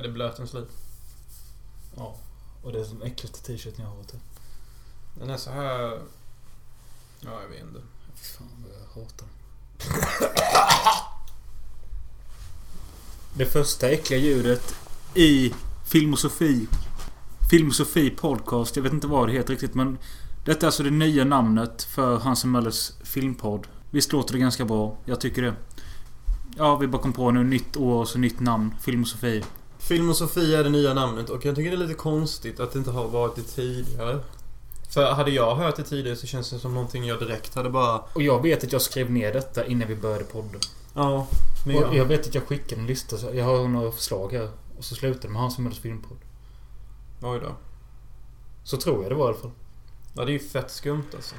Är det blötens liv? Ja. Och det är den äckligaste t-shirten jag har till. Den är så här... Ja, jag vet inte. Fy fan vad jag hatar den. Det första äckliga ljudet i Filmosofi Filmosofi Podcast. Jag vet inte vad det heter riktigt men Detta är alltså det nya namnet för Hans Möllers filmpodd. Visst låter det ganska bra? Jag tycker det. Ja, vi bara kom på nu. Nytt år och så nytt namn. Filmosofi. Film och Sofia är det nya namnet och jag tycker det är lite konstigt att det inte har varit det tidigare. För hade jag hört det tidigare så känns det som någonting jag direkt hade bara... Och jag vet att jag skrev ner detta innan vi började podda. Ja. Men Och jag, jag vet att jag skickade en lista. Jag har några förslag här. Och så slutade det med Hans Möllers filmpodd. Oj då. Så tror jag det var i alla fall. Ja, det är ju fett skumt alltså.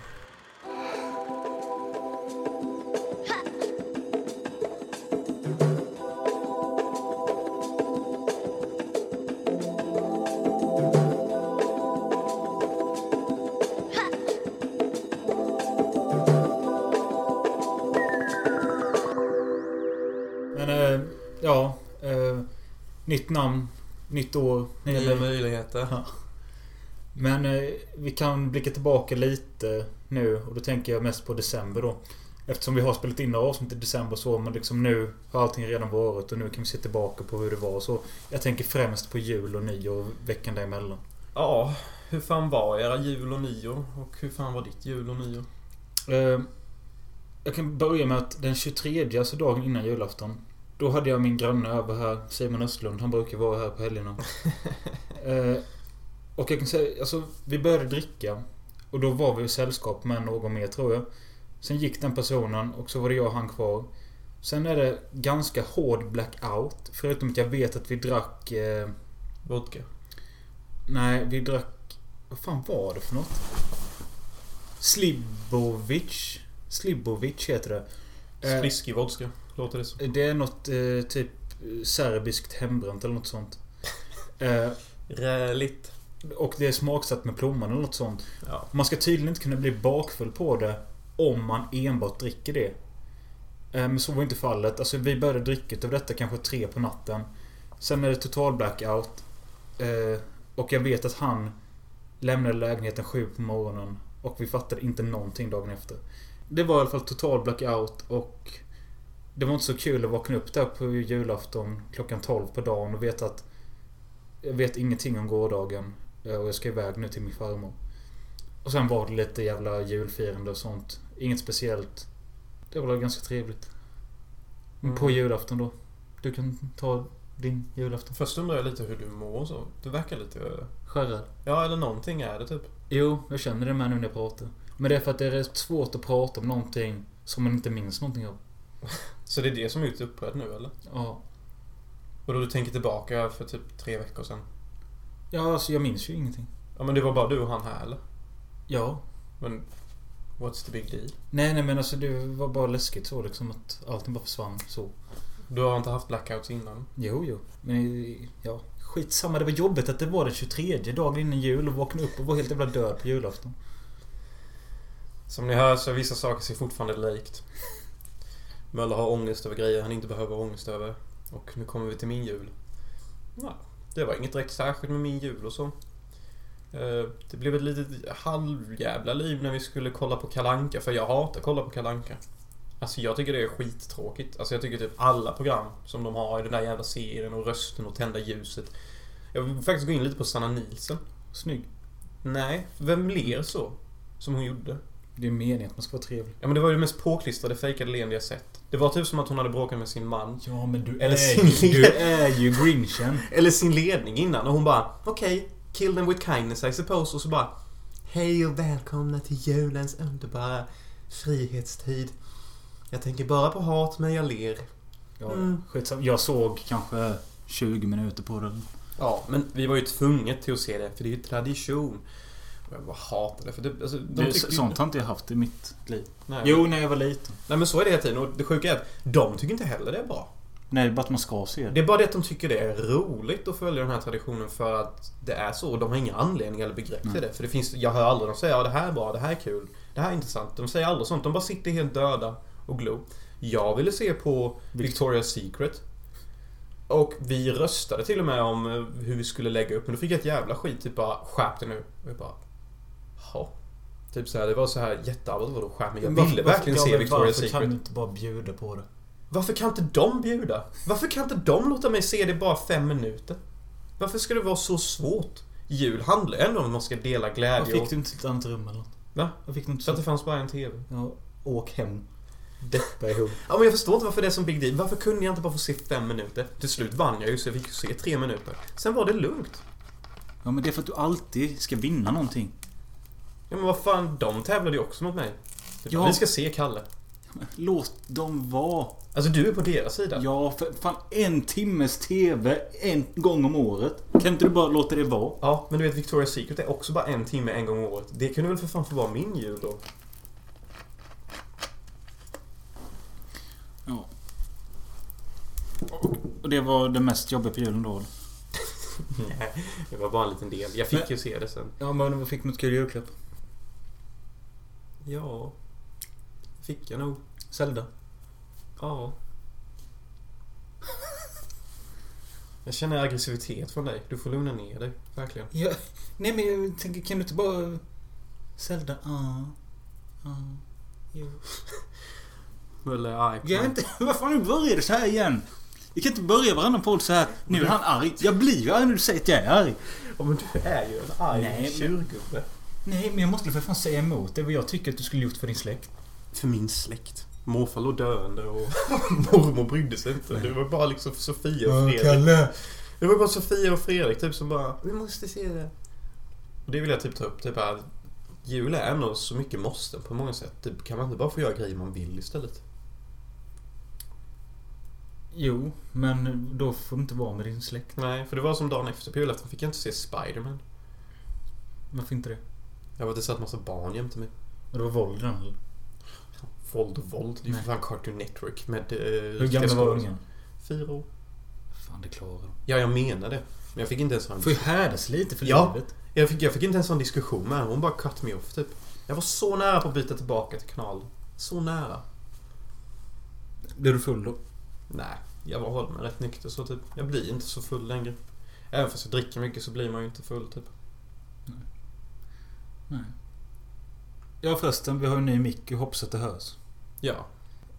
Namn. Nytt år. nya Nya möj- möjligheter. Men eh, vi kan blicka tillbaka lite nu. Och då tänker jag mest på december då. Eftersom vi har spelat in några avsnitt i december så. Men liksom nu har allting redan varit. Och nu kan vi se tillbaka på hur det var och så. Jag tänker främst på jul och nyår och veckan däremellan. Ja, hur fan var era jul och nyår? Och hur fan var ditt jul och nyår? Eh, jag kan börja med att den 23, alltså dagen innan julafton. Då hade jag min granne över här, Simon Östlund. Han brukar vara här på helgerna. Eh, och jag kan säga, alltså vi började dricka. Och då var vi i sällskap med någon mer tror jag. Sen gick den personen och så var det jag och han kvar. Sen är det ganska hård blackout. Förutom att jag vet att vi drack... Eh, Vodka. nej, vi drack... Vad fan var det för något? Slibovic. Slibovic heter det. Eh, Sliskig vodka. Låter det som. det är något eh, typ eh, serbiskt hembränt eller något sånt. Eh, Räligt. och det är smaksatt med plommon eller något sånt. Ja. Man ska tydligen inte kunna bli bakfull på det om man enbart dricker det. Eh, Men så var inte fallet. Alltså vi började dricka av detta kanske tre på natten. Sen är det total blackout. Eh, Och jag vet att han lämnade lägenheten sju på morgonen. Och vi fattade inte någonting dagen efter. Det var i alla fall total blackout och det var inte så kul att vakna upp där på julafton klockan 12 på dagen och veta att jag vet ingenting om gårdagen. eh, Och jag ska iväg nu till min farmor. Och sen var det lite jävla julfirande och sånt. Inget speciellt. Det var ganska trevligt. Men På Mm. julafton då. Du kan ta din julafton. Först undrar jag lite hur du mår och så. Du verkar lite... Skärrad. Ja, eller någonting är det typ. Jo, jag känner det med nu när jag pratar. Men det är för att det är rätt svårt att prata om någonting som man inte minns någonting av. Så det är det som är ute upprörd nu eller? Ja. Och då du tänker tillbaka för typ tre veckor sedan? Ja, alltså jag minns ju ingenting. Ja men det var bara du och han här eller? Ja. Men... What's the big deal? Nej, nej men alltså det var bara läskigt så liksom att allting bara försvann så. Du har inte haft blackouts innan? Jo, jo. Men ja, skitsamma. Det var jobbigt att det var den 23 dagen innan jul och vakna upp och vara helt jävla död på julafton. Som ni hör så är vissa saker sig fortfarande likt. Möller har ångest över grejer han inte behöver ångest över. Och nu kommer vi till min jul. Ja, det var inget direkt särskilt med min jul och så. Eh, Det blev ett litet halvjävla liv när vi skulle kolla på Kalanka för jag hatar att kolla på Kalanka. Alltså jag tycker det är skittråkigt. Alltså jag tycker typ alla program som de har i den där jävla serien och rösten och tända ljuset. Jag vill faktiskt gå in lite på Sanna Nielsen. Snygg. Nej, vem ler så? Som hon gjorde. Det är meningen att man ska vara trevlig. Ja men det var ju det mest påklistrade fejkade leende jag sett. Det var typ som att hon hade bråkat med sin man. Ja, men du Eller är sin ju, du är ju grinchen. Eller sin ledning innan och hon bara okej, kill them with kindness I suppose och så bara Hej och välkomna till julens underbara frihetstid. Jag tänker bara på hat men jag ler. Ja, Mm. skitsamma. Jag såg kanske 20 minuter på den. Ja, men vi var ju tvunget till att se det för det är ju tradition. Och jag bara hatar det för det, alltså, de Det, tycker sånt har inte jag haft i mitt liv. Nej, Jo, när jag var liten. Nej men så är det hela tiden och det sjuka är att de tycker inte heller det är bra. Nej, det är bara att man ska se det. Det är bara det att de tycker det är roligt att följa den här traditionen för att det är så. De har ingen anledning eller begrepp till det. För det finns, jag hör aldrig dem säga ja, det här är bra, det här är kul, det här är intressant. De säger aldrig sånt. De bara sitter helt döda och glor. Jag ville se på Vict- Victoria's Secret. Och vi röstade till och med om eh, hur vi skulle lägga upp. Men då fick jag ett jävla skit. Typ bara skärp dig nu. Och jag bara... Jaha. Typ så här, det var så här jätteallvarligt. Vadå mig? Jag Varför- ville varför- verkligen se men Victoria's Varför kan Secret. du inte bara bjuda på det? Varför kan inte de bjuda? Varför kan inte de låta mig se det bara fem minuter? Varför ska det vara så svårt? Jul handlar ändå om att man ska dela glädje fick och... du inte ett annat rum eller något? Va? Vad fick du inte Så att det fanns bara en TV. Ja, åk hem. Deppa ihop. Ja men jag förstår inte varför det är som big deal. Varför kunde jag inte bara få se fem minuter? Till slut vann jag ju så jag fick se tre minuter. Sen var det lugnt. Ja men det är för att du alltid ska vinna någonting. Ja men vad fan, de tävlade ju också mot mig. Typ, Ja. Vi ska se Kalle. Låt dem vara. Alltså du är på deras sida. Ja, för fan en timmes TV en gång om året. Kan inte du bara låta det vara? Ja, men du vet Victoria's Secret är också bara en timme en gång om året. Det kunde väl för fan få vara min jul då? Ja. Och det var det mest jobbiga på julen då? Nej, det var bara en liten del. Jag fick Men- ju se det sen. Ja, men vad fick du något kul julklapp? Ja... Fick jag nog. Zelda? Ja. Jag känner aggressivitet från dig. Du får lugna ner dig. Verkligen. Ja, nej men jag tänker, kan du inte bara... Zelda, ja. Ja. Jo. Eller arg på Jag är inte... Vad fan, nu börjar det så här igen. Vi kan inte börja varannan podd så här. Nu är han arg. Jag blir ju arg när du säger att jag är arg. Ja, men du är ju en arg tjurgubbe. Nej, men jag måste för fan säga emot det vad jag tycker att du skulle gjort för din släkt. För min släkt. Morfar låg döende och mormor brydde sig inte. Det var bara liksom Sofia och Fredrik. Kalle! Det var bara Sofia och Fredrik typ som bara Vi måste se det. Och det vill jag typ ta upp. Typ att jul är ändå så mycket måste på många sätt. Typ, kan man inte bara få göra grejer man vill istället? Jo, men då får du inte vara med din släkt. Nej, för det var som dagen efter på julafton fick jag inte se Spiderman. Varför inte det? Jag var det satt massa barn jämte mig. Och det var våld eller? Våld och våld. Det är ju för fan Cartoon Network med... Eh, Hur gamla var ungen? Fyra år. Fan, det klarar de. Ja, jag menar det. Men jag fick inte ens ha en... Får ju härdas lite för Ja. livet. Jag fick, jag fick inte ens ha en diskussion med henne. Hon bara cut me off typ. Jag var så nära på att byta tillbaka till kanalen. Så nära. Blir du full då? Nej, jag var håller mig rätt nykter så typ. Jag blir inte så full längre. Även fast jag dricker mycket så blir man ju inte full typ. Nej. Ja förresten, vi har ju en ny mick. Jag hoppas att det hörs. Ja.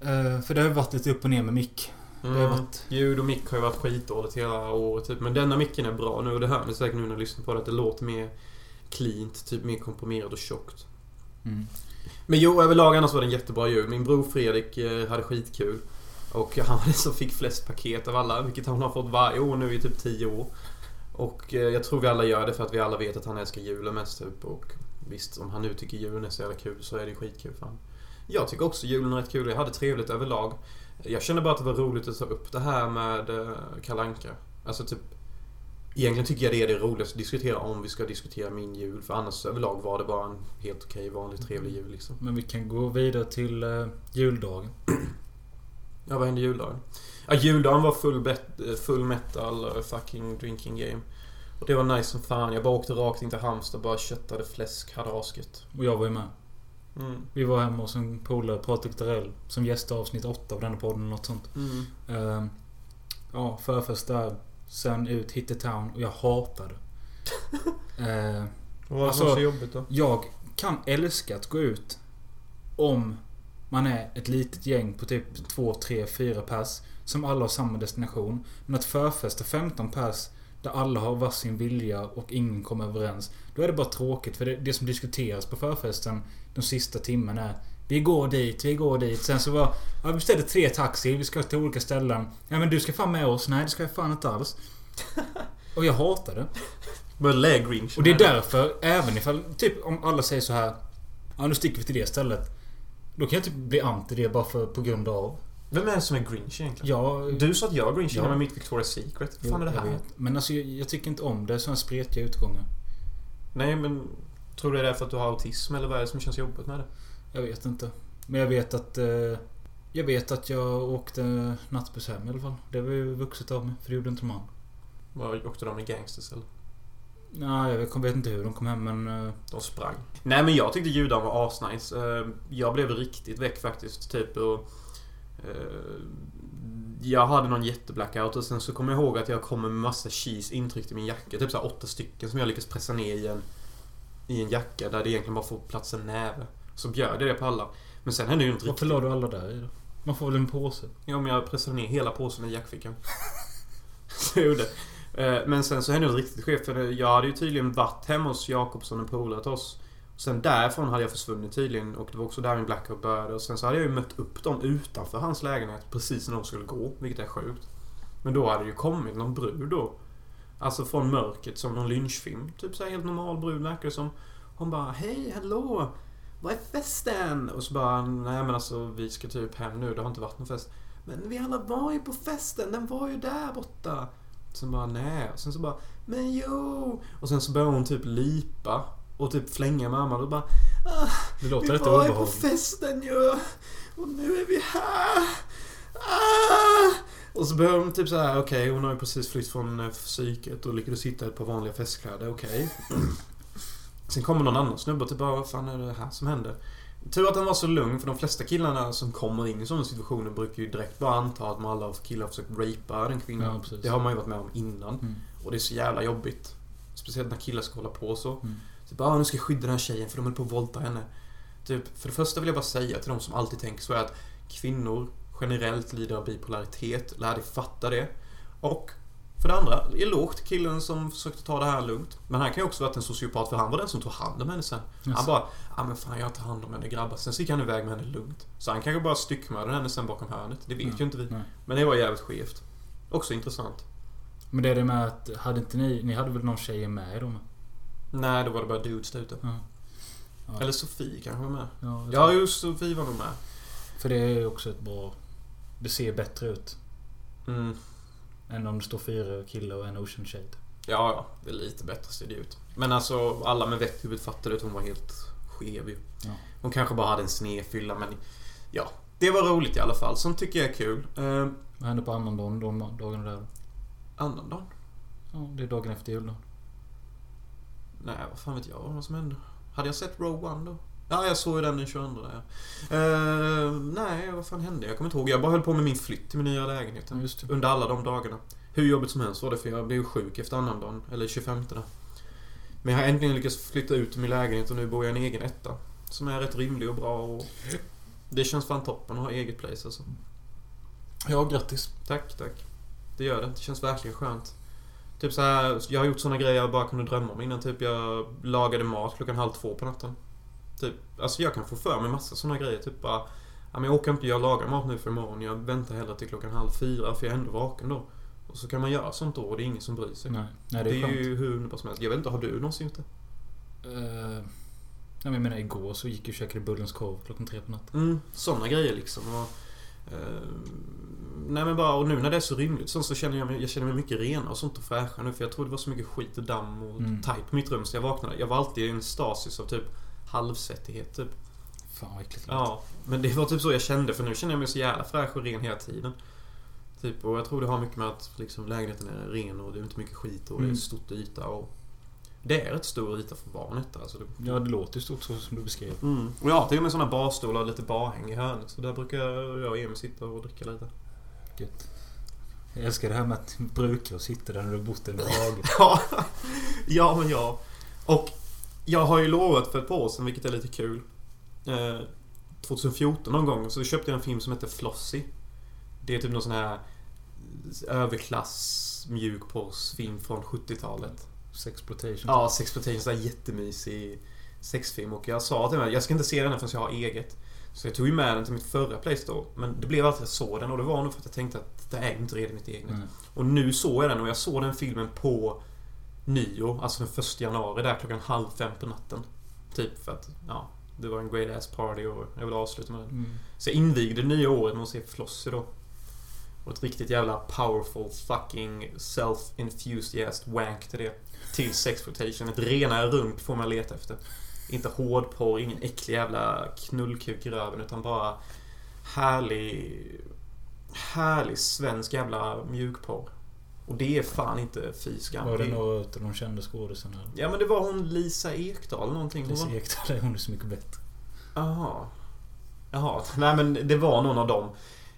Eh, för det har ju varit lite upp och ner med mick. Mm. Det har varit... Ljud och mick har ju varit skitdåligt hela året typ. Men denna micken är bra nu och det hör ni säkert nu när ni lyssnar på det. Att det låter mer cleant, typ mer komprimerat och tjockt. Mm. Men jo, överlag annars var det en jättebra jul. Min bror Fredrik eh, hade skitkul. Och han var den som fick flest paket av alla, vilket han har fått varje år nu i typ 10 år. Och eh, jag tror vi alla gör det för att vi alla vet att han älskar julen mest typ. Och visst, om han nu tycker julen är så jävla kul så är det skitkul för honom. Jag tycker också julen är rätt kul. Jag hade trevligt överlag. Jag känner bara att det var roligt att ta upp det här med eh, Kalle Anka. Alltså typ... Egentligen tycker jag det är det roligaste att diskutera om vi ska diskutera min jul. För annars överlag var det bara en helt okej, vanlig, trevlig jul liksom. Men vi kan gå vidare till uh, juldagen. Ja, vad hände juldagen? Ja, juldagen var full, bet- eh, full metal eh, fucking drinking game. Och det var nice som fan. Jag bara åkte rakt in till Halmstad bara köttade fläsk, hade asket. Och jag var ju med. Mm. Vi var hemma hos en polare, Patrik Darell, som gästade avsnitt 8 av denna podden eller något sånt. Mm. Eh, ja, förfest där. Sen ut, hit the town och jag hatade. uh, Vad var Alltså- så jobbigt då? jag kan älska att gå ut om man är ett litet gäng på typ 2, 3, 4 pers som alla har samma destination. Men att förfesta 15 pers där alla har varsin vilja och ingen kommer överens. Då är det bara tråkigt för det, det som diskuteras på förfesten de sista timmen är Vi går dit, vi går dit. Sen så var ja, vi beställde tre taxi, vi ska till olika ställen. Ja men du ska fan med oss. Nej det ska jag fan inte alls. Och jag hatar det. Och det är därför, även ifall typ om alla säger så här Ja nu sticker vi till det stället. Då kan jag typ bli anti det bara för, på grund av... Vem är det som är Grinch egentligen? Ja... Du sa att jag är Grinch Ja. med mitt Victoria's Secret. Vad fan är det jag här? Men alltså jag, jag tycker inte om det. Sådana spretiga utgångar. Nej men... Tror du det är för att du har autism eller vad är det som känns jobbigt med det? Jag vet inte. Men jag vet att... Eh, jag vet att jag åkte nattbuss hem i alla fall. Det var ju vuxet av mig. För det gjorde inte man. Var, åkte de med gangsters eller? Nej, jag vet, inte hur de kom hem men... Eh, De sprang. Nej men jag tyckte judarna var asnice. Eh, Jag blev riktigt väck faktiskt. Typ och... eh, Jag hade någon jätteblackout och sen så kommer jag ihåg att jag kom med massa cheese intryckt i min jacka. Typ så åtta stycken som jag lyckades pressa ner i en, i en jacka där det egentligen bara får plats en näve. Så bjöd jag det på alla. Men sen hände ju inte Varför la du alla där i då? Man får väl en påse? Ja, men jag pressade ner hela påsen i jackfickan. så jag gjorde. Eh, Men sen så hände det riktigt skevt för jag hade ju tydligen varit hemma hos Jakobsson och polare till oss. Sen därifrån hade jag försvunnit tydligen och det var också där min blackout började. Och sen så hade jag ju mött upp dem utanför hans lägenhet precis när de skulle gå, vilket är sjukt. Men då hade det ju kommit någon brud då. Alltså från mörkret som någon lynchfilm. Typ så här helt normal brud verkar det som. Hon bara Hej, hallå! Vad är festen? Och så bara Nej men alltså vi ska typ hem nu, det har inte varit någon fest. Men vi alla var ju på festen, den var ju där borta. Sen bara nej. Och sen så bara Men jo! Och sen så börjar hon typ lipa. Och typ flänga med armarna och bara ah, Det låter Vi rätt var ju på obehagligt. festen ju! Och nu är vi här! Ah! Och så börjar hon typ så här, okej hon har ju precis flytt från eh, psyket och lyckades hitta ett par vanliga festkläder, okej. Sen kommer någon annan snubbe och typ bara, vad fan är det här som händer? Tur att han var så lugn för de flesta killarna som kommer in i sådana situationer brukar ju direkt bara anta att man alla killar har försökt rapea den kvinnan. Ja, det har man ju varit med om innan. Mm. Och det är så jävla jobbigt. Speciellt när killar ska hålla på så. Mm. Typ, ah, nu ska jag skydda den här tjejen för de håller på att våldta henne. Typ, för det första vill jag bara säga till de som alltid tänker så är att kvinnor generellt lider av bipolaritet. Lär dig fatta det. Och för det andra, eloge till killen som försökte ta det här lugnt. Men han kan ju också varit en sociopat för han var den som tog hand om henne sen. Han Jaså. bara, ja men fan jag tar hand om henne grabbar. Sen så gick han iväg med henne lugnt. Så han kanske bara styckmördade henne sen bakom hörnet. Det vet Ja, ju inte vi. nej. Men det var jävligt skevt. Också intressant. Men det är det med att, hade inte ni, ni hade väl någon tjej med i dem? Nej, då var det bara dudes där ute. Ja. Ja. Eller Sofie kanske var med. Ja, Ja, just Sofie var nog med. För det är också ett bra... Det ser bättre ut. Mm. Än om det står fyra killar och en ocean shade. Ja, ja. Det är lite bättre ser det ut. Men alltså, alla med vett i huvudet fattade att hon var helt skev ju. Ja. Hon kanske bara hade en snedfylla, men... Ja. Det var roligt i alla fall. Sånt tycker jag är kul. Uh, Vad hände på annandagen, de dagarna där? annandagen? Ja, det är dagen efter juldagen. Nej, vad fan vet jag vad som hände? Hade jag sett Rogue One då? Ja, jag såg ju den den 22 där. Uh, nej, vad fan hände? Jag kommer inte ihåg. Jag bara höll på med min flytt till min nya lägenhet. Ja, det. Under alla de dagarna. Hur jobbigt som helst var det för jag blev ju sjuk efter annandagen. Eller 25 där. Men jag har äntligen lyckats flytta ut ur min lägenhet och nu bor jag i en egen etta. Som är rätt rymlig och bra och... Det känns fan toppen att ha eget place alltså. Ja, grattis. Tack, tack. Det gör det. Det känns verkligen skönt. Typ så här, jag har gjort såna grejer jag bara kunde drömma om innan. Typ jag lagade mat klockan halv två på natten. Typ, alltså jag kan få för mig massa såna grejer. Typ bara, ja men jag åker inte, jag lagar mat nu för imorgon. Jag väntar hellre till klockan halv fyra för jag är ändå vaken då. Och så kan man göra sånt då och det är ingen som bryr sig. Nej, nej det, det är är skönt. ju hur underbart som helst. Jag vet inte, har du någonsin gjort det? Uh, jag menar igår så gick jag och käkade Bullens korv klockan tre på natten. Mm, såna grejer liksom. Och, nej men bara, och nu när det är så rymligt så, så känner jag mig, jag känner mig mycket renare och sånt och fräschare nu. För jag tror det var så mycket skit och damm och Mm. tajt på mitt rum så jag vaknade. Jag var alltid i en stasis av typ halvsvettighet typ. Fan vad äckligt. Ja, men det var typ så jag kände för nu känner jag mig så jävla fräsch och ren hela tiden. Typ, och jag tror det har mycket med att liksom, lägenheten är ren och det är inte mycket skit och det är Mm. stort yta och... Det är rätt stor yta för barnet alltså. Det, Ja, det låter ju stort så som du beskrev. Mm. Och jag har till och med såna barstolar och lite barhäng i hörnet. Så där brukar jag och Emil sitta och dricka lite. Gött. Jag älskar det här med att bruka och sitta där när du har bott i en hage. Ja, ja men ja. Och jag har ju lovat för ett par år sedan, vilket är lite kul. Eh, 2014 någon gång så köpte jag en film som heter Flossie. Det är typ någon sån här överklass mjukporrsfilm från 70-talet. Sexploitation. Ja, Sexploitation, sån här jättemysig sexfilm. Och jag sa till mig jag ska inte se den här förrän jag har eget. Så jag tog ju med den till mitt förra Playstore. Men det blev alltid att jag såg den och det var nog för att jag tänkte att det är inte redan mitt eget. Mm. Och nu såg jag den och jag såg den filmen på nyår, alltså den första januari där klockan halv fem på natten. Typ för att, ja, det var en great ass party och jag vill avsluta med den. Mm. Så jag invigde nya året med att se Flossie då. Och ett riktigt jävla powerful fucking self-infused wank till det. Till sexploitation. Ett renare runk får man leta efter. Inte hårdporr, ingen äcklig jävla knullkuk i röven utan bara härlig... Härlig svensk jävla mjukporr. Och det är fan inte fy skam. Var det några av de kända skådisarna? Ja men det var hon Lisa Ekdahl någonting. Hon Lisa var- Ekdahl, hon är så mycket bättre. Jaha. Jaha. Nej men det var någon av dem.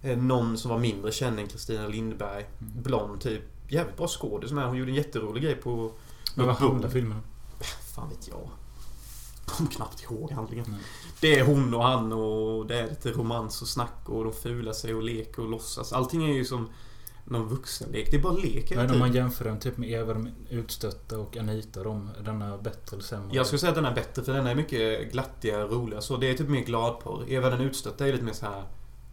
Eh, någon som var mindre känd än Kristina Lindberg. Mm. Blond typ. Jävligt bra skådis med. Hon gjorde en jätterolig grej på... Men vad handlar filmen om? Fan vet jag. Kom knappt ihåg handlingen. Nej. Det är hon och han och det är lite romans och snack och de fular sig och leker och låtsas. Allting är ju som någon vuxenlek. Det är bara lek hela Men om man jämför den typ med Eva den utstötta och Anita, de, denna bättre eller sämre? Jag skulle säga att den är bättre för den är mycket glattigare och roligare. Så det är typ mer gladporr. Eva den utstötta är lite mer så här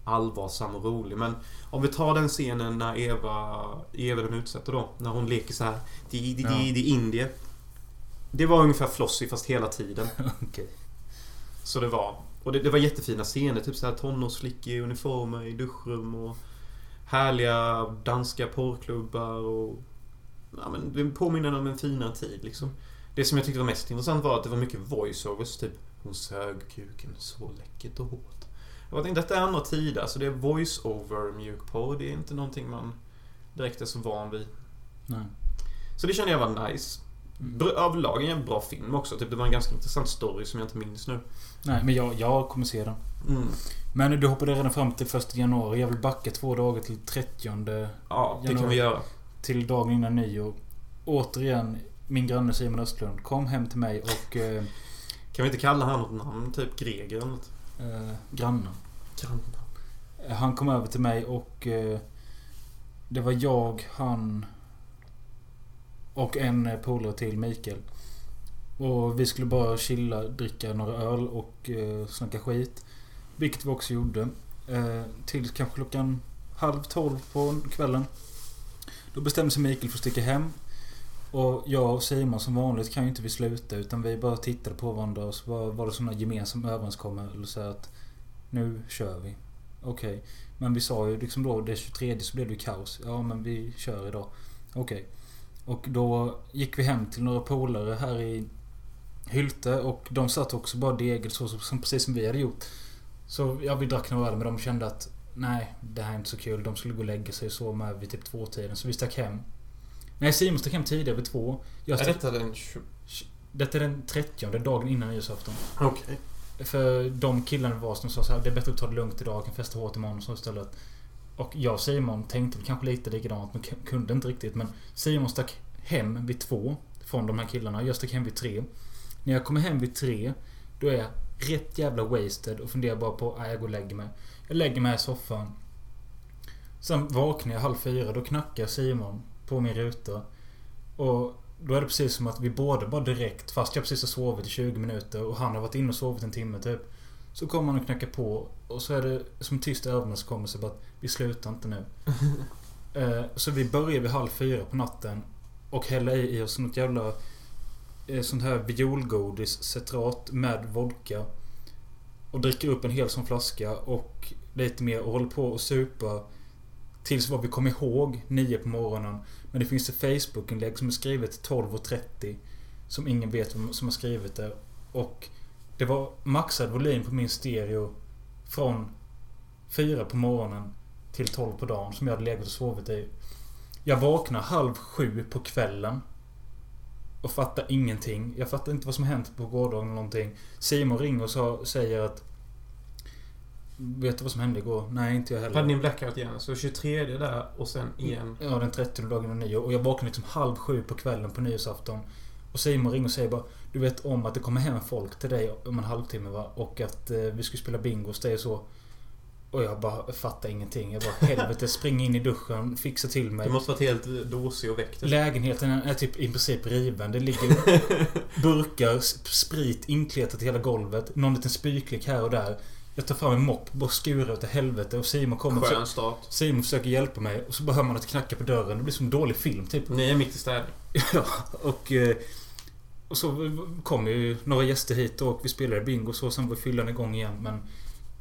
allvarsam och rolig. Men om vi tar den scenen när Eva, Eva den utstötta då. När hon leker så här. Di, di, di, di, indie. Det var ungefär Flossie fast hela tiden. Okej. Så det var. Och det, det var jättefina scener. Typ så här tonårsflickor i uniformer i duschrum och härliga danska porrklubbar och... Ja men det påminner om en finare tid liksom. Det som jag tyckte var mest intressant var att det var mycket voiceovers. Typ Hon sög kuken så läckert och hårt. Jag tänkte detta är andra tider. Så det är voice-over mjukporr. Det är inte någonting man direkt är så van vid. Nej. Så det kände jag var nice. Br- Överlag en bra film också. Typ det var en ganska intressant story som jag inte minns nu. Nej, men jag, jag kommer se den. Mm. Men du hoppade redan fram till första januari. Jag vill backa två dagar till 30 Ja, det kan vi göra. till dagen innan nyår. Återigen, min granne Simon Östlund kom hem till mig och... Eh, Kan vi inte kalla han något namn? Typ Greger eller något? Eh, grannen. Grannar. Eh, Han kom över till mig och... Eh, det var jag, han och en eh, polare till, Mikael. Och vi skulle bara chilla, dricka några öl och eh, snacka skit. Vilket vi också gjorde. Eh, till kanske klockan halv tolv på kvällen. Då bestämde sig Mikael för att sticka hem. Och jag och Simon som vanligt kan ju inte vi sluta utan vi bara tittade på varandra och så var, var det sådana gemensamma överenskommelser att nu kör vi. Okej. Men vi sa ju liksom då det 23 så blev det ju kaos. Ja men vi kör idag. Okej. Och då gick vi hem till några polare här i Hylte och de satt också bara degel så som, precis som vi hade gjort. Så ja, vi drack några öl men de kände att nej, det här är inte så kul. De skulle gå och lägga sig och sova med vid typ tvåtiden. Så vi stack hem. Nej, Simon stack hem tidigare vid två. Jag Är detta den 20... detta är den 30 dagen innan nyårsafton. Okej. För de killarna var som sa så här, det är bättre att ta det lugnt idag, jag kan festa hårt imorgon så istället. Och jag och Simon tänkte kanske lite likadant, men kunde inte riktigt. Men Simon stack hem vid två från de här killarna. Jag stack hem vid tre. När jag kommer hem vid tre, då är jag rätt jävla wasted och funderar bara på att jag går och lägger mig. Jag lägger mig i soffan. Sen vaknar jag halv fyra, då knackar Simon på min ruta. Och då är det precis som att vi båda bara direkt, fast jag precis har sovit i 20 minuter och han har varit inne och sovit en timme typ. Så kommer han och knackar på och så är det som tyst överenskommelse bara att vi slutar inte nu. Eh, så vi börjar vid halv fyra på natten och häller i i oss något jävla eh, sånt här violgodis, citrat med vodka. Och dricker upp en hel sån flaska och lite mer och håller på och supa Tills vad vi kom ihåg, nio på morgonen. Men det finns ett Facebook-inlägg som är skrivet 12.30. Som ingen vet vem som har skrivit det. Och det var maxad volym på min stereo från 4 på morgonen till 12 på dagen som jag hade legat och sovit i. Jag vaknar halv sju på kvällen. Och fattar ingenting. Jag fattar inte vad som hänt på gårdagen eller någonting. Simon ringer och sa, säger att... Vet du vad som hände igår? Nej, inte jag heller. Hade ni en blackout igen? Så 23 där och sen igen. Ja, den 30 dagen och nio. Och jag vaknade liksom halv sju på kvällen på nyårsafton. Och Simon ringer och säger bara Du vet om att det kommer hem folk till dig om en halvtimme va? Och att eh, vi skulle spela bingo hos dig och så. Och jag bara fattar ingenting. Jag bara helvete, spring in i duschen, fixa till mig. Du måste varit helt dåsig och väckt. Lägenheten är typ i princip riven. Det ligger burkar, sp- sprit inkletat i hela golvet. Någon liten spyklick här och där. Jag tar fram en mopp, bara skurar utav helvete och Simon kommer... Skön start. Simon försöker hjälpa mig och så hör man att det knackar på dörren. Det blir som en dålig film typ. Ni är mitt i städning. Ja, och... eh, Och så kom ju några gäster hit och vi spelade bingo så. Sen var fyllan igång igen. Men...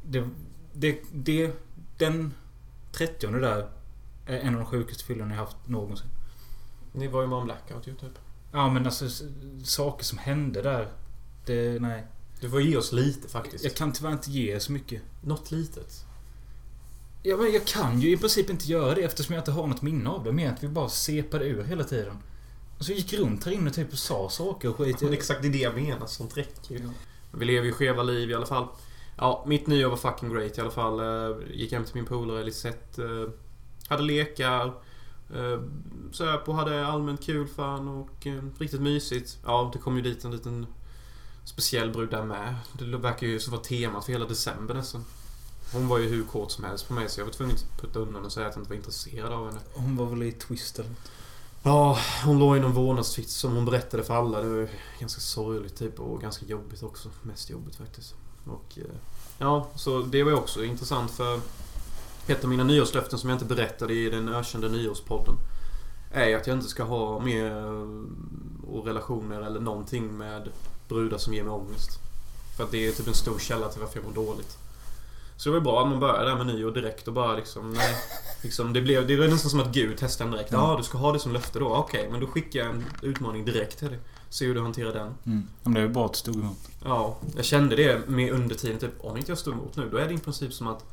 Det... Det... det den 30 där är en av de sjukaste fyllorna jag haft någonsin. Ni var ju med om blackout ju typ. Ja men alltså saker som hände där. Det... Nej. Du får ge oss lite faktiskt. Jag kan tyvärr inte ge så mycket. Något litet. Ja men jag kan ju i princip inte göra det eftersom jag inte har något minne av det. Mer att vi bara sepade ur hela tiden. Och så gick runt här inne typ och sa saker och skit. Men exakt det är det jag menar. Sånt räcker ju. Ja. Vi lever ju skeva liv i alla fall. Ja, mitt nyår var fucking great i alla fall. Eh, Gick hem till min polare Lisette. eh, Hade lekar. eh, Söp och hade allmänt kul fan och riktigt mysigt. Ja, det kom ju dit en liten speciell brud där med. Det verkar ju vara temat för hela december nästan. Hon var ju hur kort som helst på mig så jag var tvungen att putta undan och säga att jag inte var intresserad av henne. Hon var väl i twist eller Ja, hon låg i någon vårdnadstvist som hon berättade för alla. Det var ganska sorgligt typ och ganska jobbigt också. Mest jobbigt faktiskt. Och eh, ja, så det var ju också intressant för ett av mina nyårslöften som jag inte berättade i den ökända nyårspodden är att jag inte ska ha mer eh, och relationer eller någonting med brudar som ger mig ångest. För att det är typ en stor källa till varför jag mår dåligt. Så det var bra att man började där med nyår direkt och bara liksom, nej. Liksom, det, blev, det var nästan som att Gud testade en direkt. Ja, du ska ha det som löfte då. Okej, men då skickar jag en utmaning direkt till dig. Se hur du hanterar den. Mm. Men det är ju bra att du stod emot. Ja, jag kände det med under tiden. Typ, om inte jag står emot nu, då är det i princip som att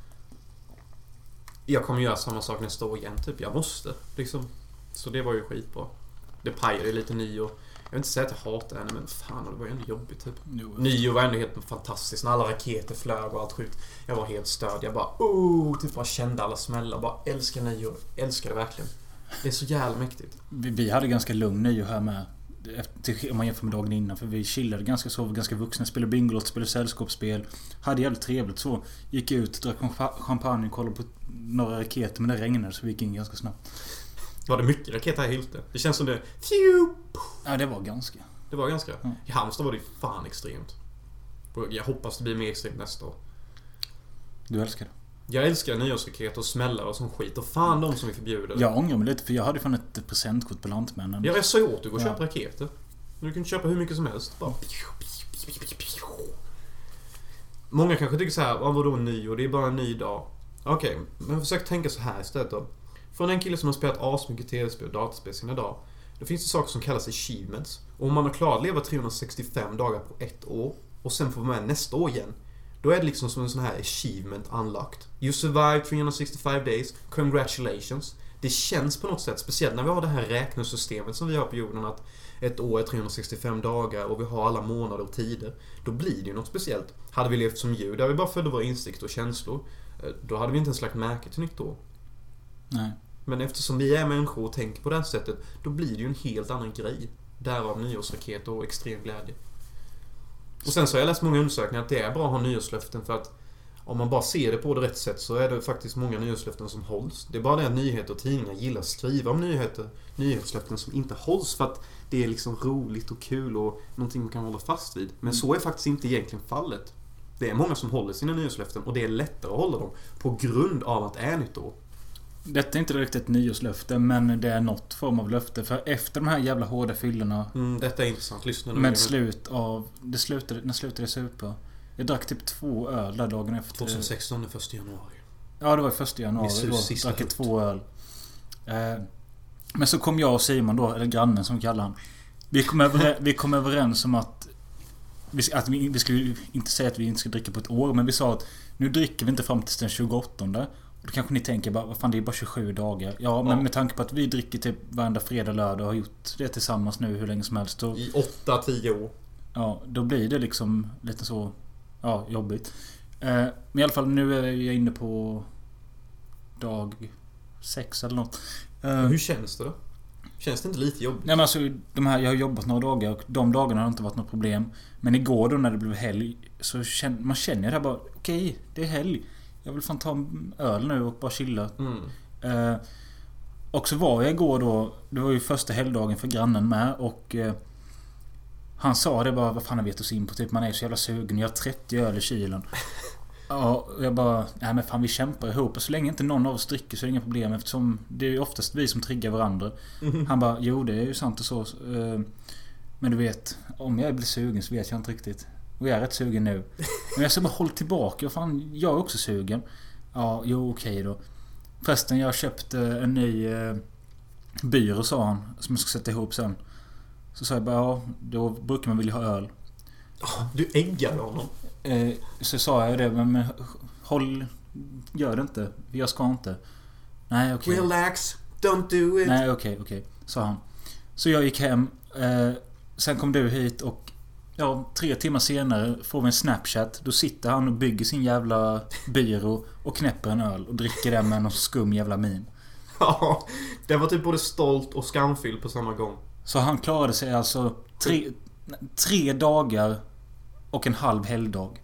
jag kommer göra samma sak nästa år igen. Typ, jag måste. Liksom. Så det var ju skitbra. Det pajade ju lite nyår. Jag vill inte säga att jag hatar henne, men fan, det var ju ändå jobbigt typ. Jo. Nyår var ändå helt fantastiskt. När alla raketer flög och allt sjukt. Jag var helt störd. Jag bara oh, typ bara kände alla smällar. Bara älskar nyår. Älskar det verkligen. Det är så jävla mäktigt. Vi, vi hade ganska lugn nyår här med. Efter, om man jämför med dagen innan. För vi chillade ganska så. Ganska vuxna. Spelade Bingolotto, spelade sällskapsspel. Hade jävligt trevligt så. Gick ut, drack champa- champagne, kollade på några raketer. Men det regnade så vi gick in ganska snabbt. Var det mycket raketer här i Hylte? Det känns som det... Ja, det var ganska. Det var ganska. Mm. I Halmstad var det fan extremt. Och Jag hoppas det blir mer extremt nästa år. Du älskar det. Jag älskar nyårsraketer och smällar och sån skit. Och fan de som vi förbjuder. Jag ångrar mig lite för jag hade fan ett presentkort på Lantmännen. Ja, jag sa ju åt dig att och köpa raketer. Du kan köpa hur mycket som helst. Bara... Många kanske tycker så här, vad vadå nyår? Det är bara en ny dag. Okej, men försök tänka så här istället då. Från en kille som har spelat asmycket tv-spel och dataspel sina dagar. Då finns det saker som kallas achievements. Och om man har klarat att leva 365 dagar på ett år och sen får vara med nästa år igen. Då är det liksom som en sån här achievement unlocked. You survived 365 days. Congratulations. Det känns på något sätt, speciellt när vi har det här räknesystemet som vi har på jorden att ett år är 365 dagar och vi har alla månader och tider. Då blir det ju något speciellt. Hade vi levt som djur där vi bara följde våra instinkter och känslor. Eh, då hade vi inte ens lagt märke till nytt år. Nej. Men eftersom vi är människor och tänker på det här sättet, då blir det ju en helt annan grej. Därav nyårsraket och extrem glädje. Och sen så har jag läst många undersökningar att det är bra att ha nyårslöften för att om man bara ser det på det rätt sätt så är det faktiskt många nyårslöften som hålls. Det är bara det att nyheter och tidningar gillar att skriva om nyheter, nyhetslöften som inte hålls för att det är liksom roligt och kul och någonting man kan hålla fast vid. Men så är faktiskt inte egentligen fallet. Det är många som håller sina nyårslöften och det är lättare att hålla dem på grund av att det är nytt år. Detta är inte direkt ett nyårslöfte men det är något form av löfte. För efter de här jävla hårda fyllorna Mm, detta är intressant. Lyssna nu. med slut av... Det slutade, när slutade jag supa? Jag drack typ två öl där dagen efter. 2016, den 1 januari. Ja, det var första januari då. Drack jag två öl. Eh, men så kom jag och Simon då, eller grannen som vi kallar han. Vi kom, över, vi kom överens om att... Vi, att vi, vi skulle inte säga att vi inte ska dricka på ett år, men vi sa att nu dricker vi inte fram till den 28. Då kanske ni tänker bara, vad fan det är bara 27 dagar. Ja, men Ja. med tanke på att vi dricker typ varenda fredag, lördag och har gjort det tillsammans nu hur länge som helst. Då, I 8-10 år. Ja, då blir det liksom lite så... Ja, jobbigt. Eh, men i alla fall nu är jag inne på... Dag sex eller något. Eh, Hur känns det då? Känns det inte lite jobbigt? Nej men alltså, de här, jag har jobbat några dagar och de dagarna har inte varit något problem. Men igår då när det blev helg så känner man känner det här bara Okej, det är helg. Jag vill fan ta en öl nu och bara chilla. Mm. Eh, och så var jag igår då Det var ju första helgdagen för grannen med och eh, Han sa det bara, vad fan har vi gett oss in på? Typ man är så jävla sugen. Jag har 30 öl i kylen. Ja, och jag bara, nej men fan vi kämpar ihop. Och så länge inte någon av oss dricker så är det inga problem eftersom det är ju oftast vi som triggar varandra. Mhm. Han bara, jo det är ju sant och så. eh, Men du vet, om jag blir sugen så vet jag inte riktigt. Och jag är rätt sugen nu. Men jag ska bara hålla tillbaka. Fan, jag är också sugen. Ja, jo okej då. Förresten, jag köpte en ny eh, byrå sa han. Som jag ska sätta ihop sen. Så sa jag bara, ja då brukar man vilja ha öl. Du äggade honom. Eh, så sa jag det, men, men håll... Gör det inte. Jag ska inte. Nej okej. Relax. Don't do it. Nej okej, okej. Sa han. Så jag gick hem. Eh, sen kom du hit och Ja, tre timmar senare får vi en Snapchat. Då sitter han och bygger sin jävla byrå och knäpper en öl och dricker den med någon skum jävla min. Ja, det var typ både stolt och skamfylld på samma gång. Så han klarade sig alltså tre, tre dagar och en halv helgdag.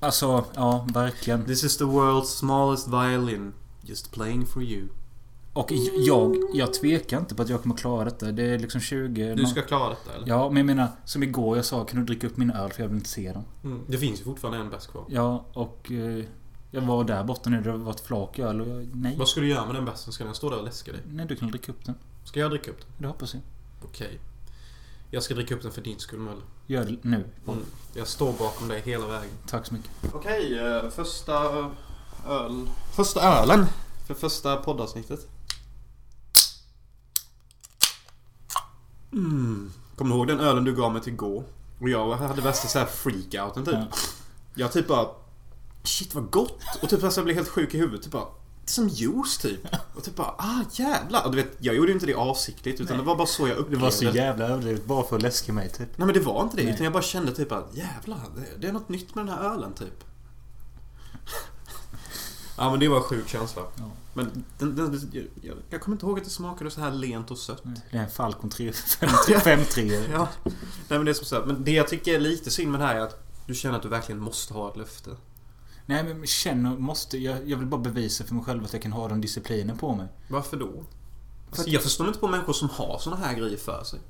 Alltså, ja, verkligen. This is the world's smallest violin. Just playing for you. Och jag, jag tvekar inte på att jag kommer klara detta. Det är liksom 20... Du ska klara detta eller? Ja, men jag menar, som igår jag sa, kan du dricka upp min öl för jag vill inte se den. Mm. Det finns ju fortfarande en bärs kvar. Ja, och... Eh, jag var där borta nu, det var ett flak öl och jag... Nej. Vad ska du göra med den bärsen? Ska den stå där och läska dig? Nej, du kan dricka upp den. Ska jag dricka upp den? Det hoppas jag. Okej. Jag ska dricka upp den för din skull Möller. Gör det nu. Mm. Jag står bakom dig hela vägen. Tack så mycket. Okej, eh, första öl... Första ölen för första poddavsnittet. Mm. Kommer du ihåg den ölen du gav mig till igår? Och jag hade värsta såhär freakouten typ. Ja. Jag typ bara... Shit vad gott! Och typ alltså jag blev helt sjuk i huvudet. Typ bara... Det är som juice typ. Och typ bara ah jävlar. Och du vet, jag gjorde inte det avsiktligt utan Nej. det var bara så jag Det upplevde var så jävla överdrivet bara för att läska mig typ. Nej men det var inte det. Nej. Utan jag bara kände typ att jävlar, det, det är något nytt med den här ölen typ. Ja men det var en sjuk känsla. Ja. Men den, den, jag, jag kommer inte ihåg att det smakade så här lent och sött. Det är en Falcon 3... 5-3. Ja. Nej men det är som så här, Men det jag tycker är lite synd med det här är att du känner att du verkligen måste ha ett löfte. Nej men känner, måste... Jag, jag vill bara bevisa för mig själv att jag kan ha den disciplinen på mig. Varför då? För Alltså, att- jag förstår inte på människor som har såna här grejer för sig.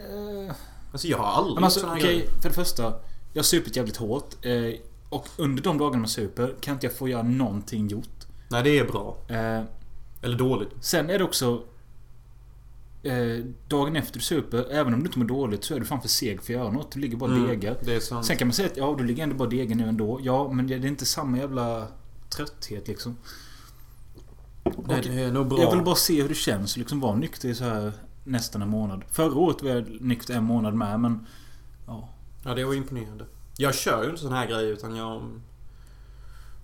Uh, Alltså jag har aldrig men alltså såna här okej, grejer. för det första. Jag har supit jävligt hårt. Eh, och under de dagarna man super kan inte jag få göra någonting gjort. Nej det är bra. Eh, Eller dåligt. sen är det också... Eh, dagen efter du super, även om du inte mår dåligt, så är du fan för seg för att göra något. Du ligger bara och Mm, degar. Det är sant. Sen kan man säga att ja, du ligger ändå bara degar nu ändå. Ja, men det är inte samma jävla trötthet liksom. Nej, det är nog bra. Jag vill bara se hur det känns liksom vara nykter i så här nästan en månad. Förra året var jag nykter en månad med men... Ja. Ja, det var imponerande. Jag kör ju inte sån här grejer utan jag...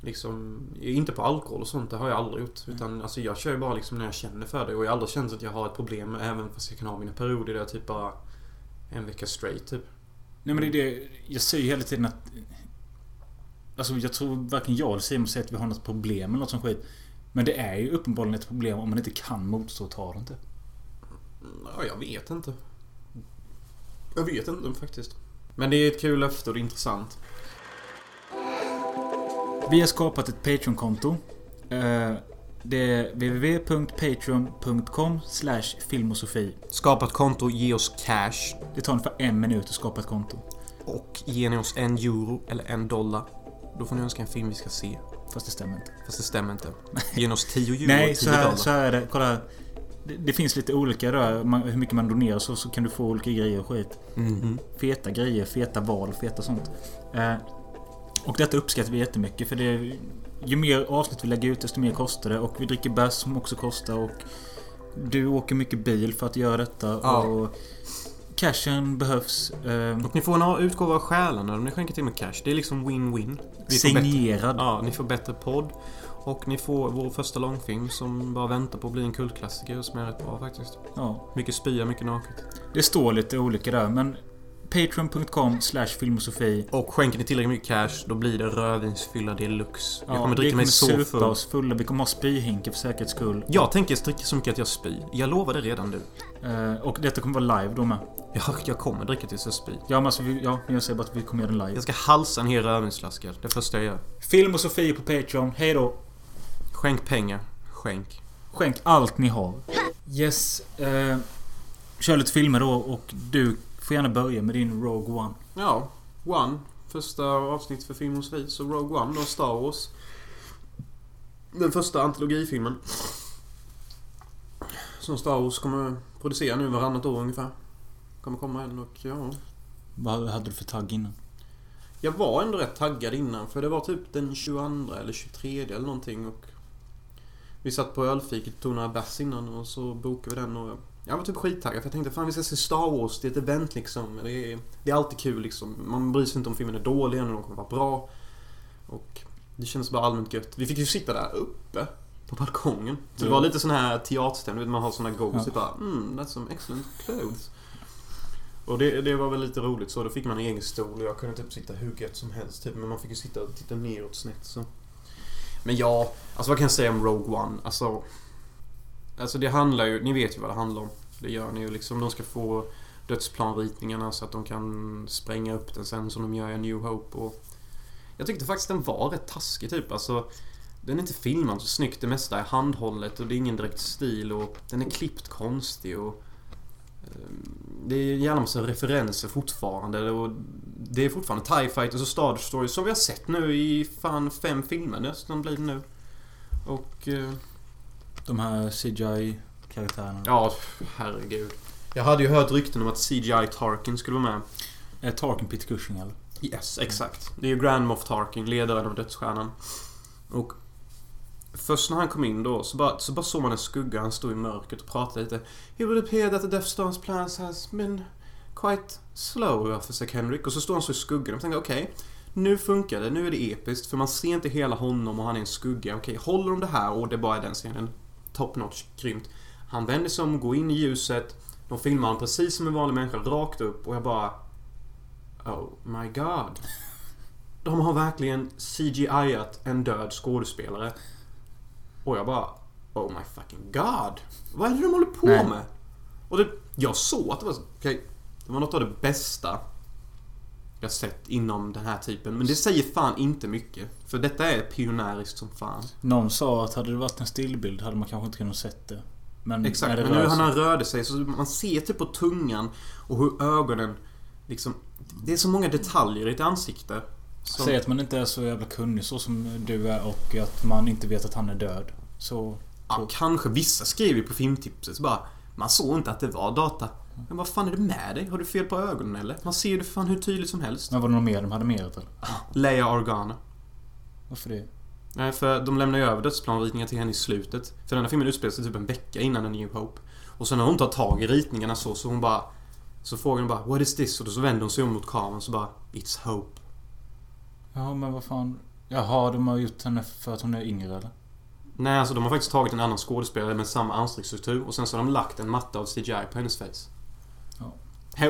Liksom... Inte på alkohol och sånt, det har jag aldrig gjort. Utan alltså jag kör ju bara liksom när jag känner för det. Och jag har aldrig känt att jag har ett problem även fast jag kan ha mina perioder där jag typ bara... En vecka straight typ. Nej men det är det. Jag säger ju hela tiden att... Alltså jag tror varken jag eller Simon säger att vi har något problem eller något sånt skit. Men det är ju uppenbarligen ett problem om man inte kan motstå och ta det inte. Ja, jag vet inte. Jag vet inte faktiskt. Men det är ett kul löfte och det är intressant. Vi har skapat ett Patreon-konto. Eh, Det är www.patreon.com filmosofi. Skapa ett konto, ge oss cash. Det tar ungefär en minut att skapa ett konto. Och ger ni oss en euro eller en dollar. Då får ni önska en film vi ska se. Fast det stämmer inte. Fast det stämmer inte. Ge oss 10 euro Nej, och 10 så här, dollar. så här är det. Kolla. här. Det, det finns lite olika där. Man, hur mycket man donerar så, så kan du få olika grejer och skit. Mhm. Feta grejer, feta val, feta sånt. Eh, och detta uppskattar vi jättemycket för det Ju mer avsnitt vi lägger ut desto mer kostar det och vi dricker bärs som också kostar och Du åker mycket bil för att göra detta Ja. och Cashen behövs. Eh, Och ni får en utgåva av själarna om ni skänker till med cash. Det är liksom win-win. Får bättre- signerad. Ja, ni får bättre podd. Och ni får vår första långfilm som bara väntar på att bli en kultklassiker som är rätt bra faktiskt. Ja. Mycket spya, mycket naket. Det står lite olika där men Patreon.com slash filmosofi Och skänker ni tillräckligt mycket cash, då blir det rödvinsfylla deluxe. Jag Ja, kommer vi dricka mig kommer så full. oss fulla. Vi kommer ha spyhinkar för säkerhets skull. Jag tänker dricka så mycket att jag spyr. Jag lovar det redan nu. Eh, och detta kommer vara live då med. Jag, jag kommer dricka tills jag spyr. Ja men alltså, vi, ja, jag säger bara att vi kommer göra den live. Jag ska halsa en hel rödvinsflaska. Det första jag gör. Film och Sofie på Patreon. Hej då. Skänk pengar. Skänk. Skänk allt ni har. Yes. Eh, kör lite filmer då och du får gärna börja med din Rogue One. Ja, One. Första avsnitt för Film hos vi. Så Rogue One då, Star Wars. Den första antologifilmen. Som Star Wars kommer producera nu varannat år ungefär. Kommer komma en och ja... Vad hade du för tagg innan? Jag var ändå rätt taggad innan för det var typ den 22 eller 23 eller någonting och... Vi satt på ölfiket och tog några bärs innan och så bokade vi den och... Jag var typ skittaggad för jag tänkte fan vi ska se Star Wars, det är ett event liksom. Det är, det är alltid kul liksom. Man bryr sig inte om filmen är dålig eller om den kommer vara bra. Och det kändes bara allmänt gött. Vi fick ju sitta där uppe på balkongen. Så det var lite sån här teaterstämning, man har såna goals. Ja. bara mm, that's some excellent clothes. Och det, det var väl lite roligt så. Då fick man en egen stol och jag kunde typ sitta hur gött som helst typ. Men man fick ju sitta och titta neråt snett så. Men ja, alltså vad kan jag säga om Rogue One? Alltså... Alltså det handlar ju, ni vet ju vad det handlar om. Det gör ni ju liksom. De ska få dödsplanritningarna så att de kan spränga upp den sen som de gör i New Hope och... Jag tyckte faktiskt den var rätt taskig typ. Alltså... Den är inte filmad så snyggt. Det mesta är handhållet och det är ingen direkt stil och den är klippt konstig och... Ehm, det är gärna massa referenser fortfarande och det är fortfarande TIE Fighters och Star Stories som vi har sett nu i fan fem filmer nästan blir det nu. Och... eh, De här CGI-karaktärerna. Ja, herregud. Jag hade ju hört rykten om att CGI Tarkin skulle vara med. Är Tarkin Peter Cushing eller? Yes, exakt. Det är ju Grand Moff Tarkin, ledaren av Dödsstjärnan. Och först när han kom in då så bara, så bara såg man en skugga. Han stod i mörkret och pratade lite. It would appear that the Death Star's plans has been quite slow, officer Kendrick. Och så står han så i skuggan och tänkte okej. nu funkar det, nu är det episkt. För man ser inte hela honom och han är en skugga. Okej, håller de det här och det bara är den scenen. Top notch, grymt. Han vänder sig om, går in i ljuset. De filmar honom precis som en vanlig människa, rakt upp. Och jag bara... Oh my god. De har verkligen CGI-at en död skådespelare. Och jag bara... Oh my fucking god. Vad är det de håller på Nej. med? Och det, jag såg att det var... Okej, det var något av det bästa jag sett inom den här typen. Men det säger fan inte mycket. För detta är pionjäriskt som fan. Någon sa att hade det varit en stillbild hade man kanske inte kunnat sett det. Men Exakt, det men nu när han rörde sig så man ser typ på tungan och hur ögonen liksom... Det är så många detaljer i ett ansikte. Som, Säg att man inte är så jävla kunnig så som du är och att man inte vet att han är död. Så... ja, kanske vissa skriver ju på filmtipset bara Man såg inte att det var data. Men vad fan är det med dig? Har du fel på ögonen eller? Man ser ju det fan hur tydligt som helst. Men var det något mer de hade mer eller? Leia Organa. Varför det? Nej, för de lämnar ju över dödsplanritningar till henne i slutet. För den här filmen utspelar sig typ en vecka innan A New Hope. Och sen när hon tar tag i ritningarna så, så hon bara... Så frågar hon bara What is this? Och då så vänder hon sig om mot kameran så bara It's Hope. Ja men vad fan. Jaha, de har gjort henne för att hon är yngre eller? Nej, alltså de har faktiskt tagit en annan skådespelare med samma ansiktsstruktur och sen så har de lagt en matta av CGI på hennes face.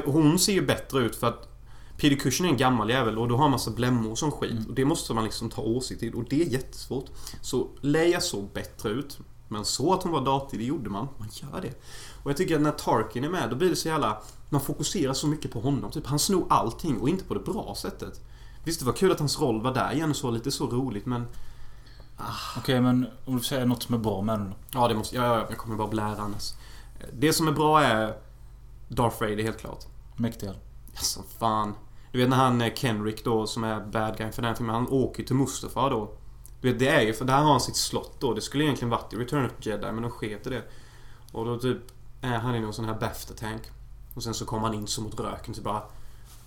Hon ser ju bättre ut för att Peter Cushing är en gammal jävel och då har han massa blämmor som skit. Mm. Och det måste man liksom ta åsikt till och det är jättesvårt. Så Leia såg bättre ut. Men så att hon var datig, det gjorde man. Man gör det. Och jag tycker att när Tarkin är med, då blir det så jävla... Man fokuserar så mycket på honom. Typ, han snor allting och inte på det bra sättet. Visst, det var kul att hans roll var där igen och så, lite så roligt men... Okej men om du säger något som är bra med den? Ja, det måste... Ja, ja, jag kommer bara blära annars. Det som är bra är Darth Vader, helt klart. Mäktiga. Ja, som fan. Du vet när han eh, Kenrick då, som är bad guy för den här filmen, han åker till Mustafa då. Du vet, det är ju för där har han sitt slott då. Det skulle egentligen varit i Return of the Jedi, men de sket i det. Och då typ är han i någon sån här Bafta-tank. Och sen så kommer han in så mot röken så bara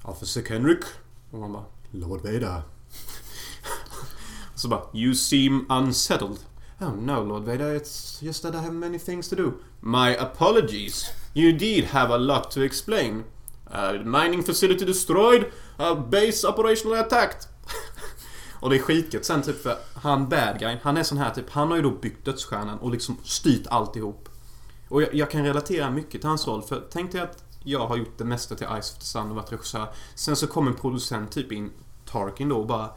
Officer Kenrick. Och man bara Lord Vader. och så bara You seem unsettled. Oh no, Lord Vader, it's just that I have many things to do. My apologies. You did have a lot to explain. Uh, mining facility destroyed. Uh, base operationally attacked. och det är skitgött sen typ för han bad guy, han är sån här typ, han har ju då byggt dödsstjärnan och liksom styrt alltihop. Och jag, jag kan relatera mycket till hans roll för tänk dig att jag har gjort det mesta till Ice of the Sun och varit regissör. Sen så kommer en producent typ in, Tarkin då och bara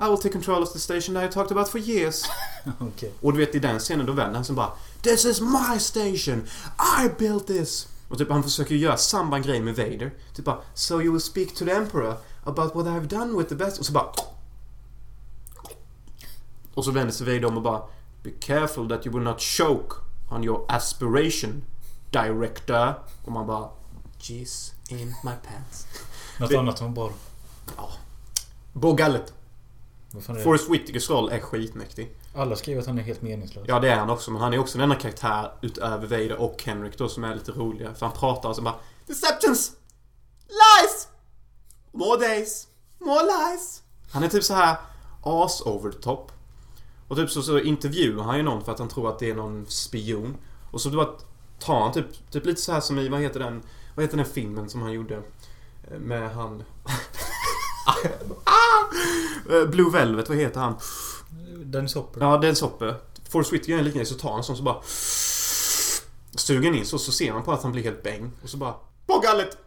I will take control of the station that I talked about for years. Okej. Och du vet i den scenen då vänder han sig bara This is my station! I built this! Och typ han försöker göra samma grej med Vader. Typ bara So you will speak to the Emperor about what I've done with the best... Och så bara... Och så vänder sig Vader om och bara Be careful that you will not choke on your aspiration, director. Och man bara Jeez in my pants. Något annat som var bra då? Forrest Whitakers roll är skitmäktig. Alla skriver att han är helt meningslös. Ja, det är han också. Men han är också den enda karaktär utöver Vader och Henrik då som är lite roliga. För han pratar och så bara Deceptions! Lies! More days! More lies! Han är typ så här as over the top. Och typ så, så intervjuar han ju någon för att han tror att det är någon spion. Och så då tar han typ, typ lite så här som i, vad heter den, vad heter den filmen som han gjorde? Eh, Med han... ah! Eh, Blue Velvet, vad heter han? Dennis Hopper. Ja, Dennis Hopper. Forrest Whitaker är en liknande så tar han en sån så bara... Suger in så, så ser man på att han blir helt bäng. Och så bara... På gallet!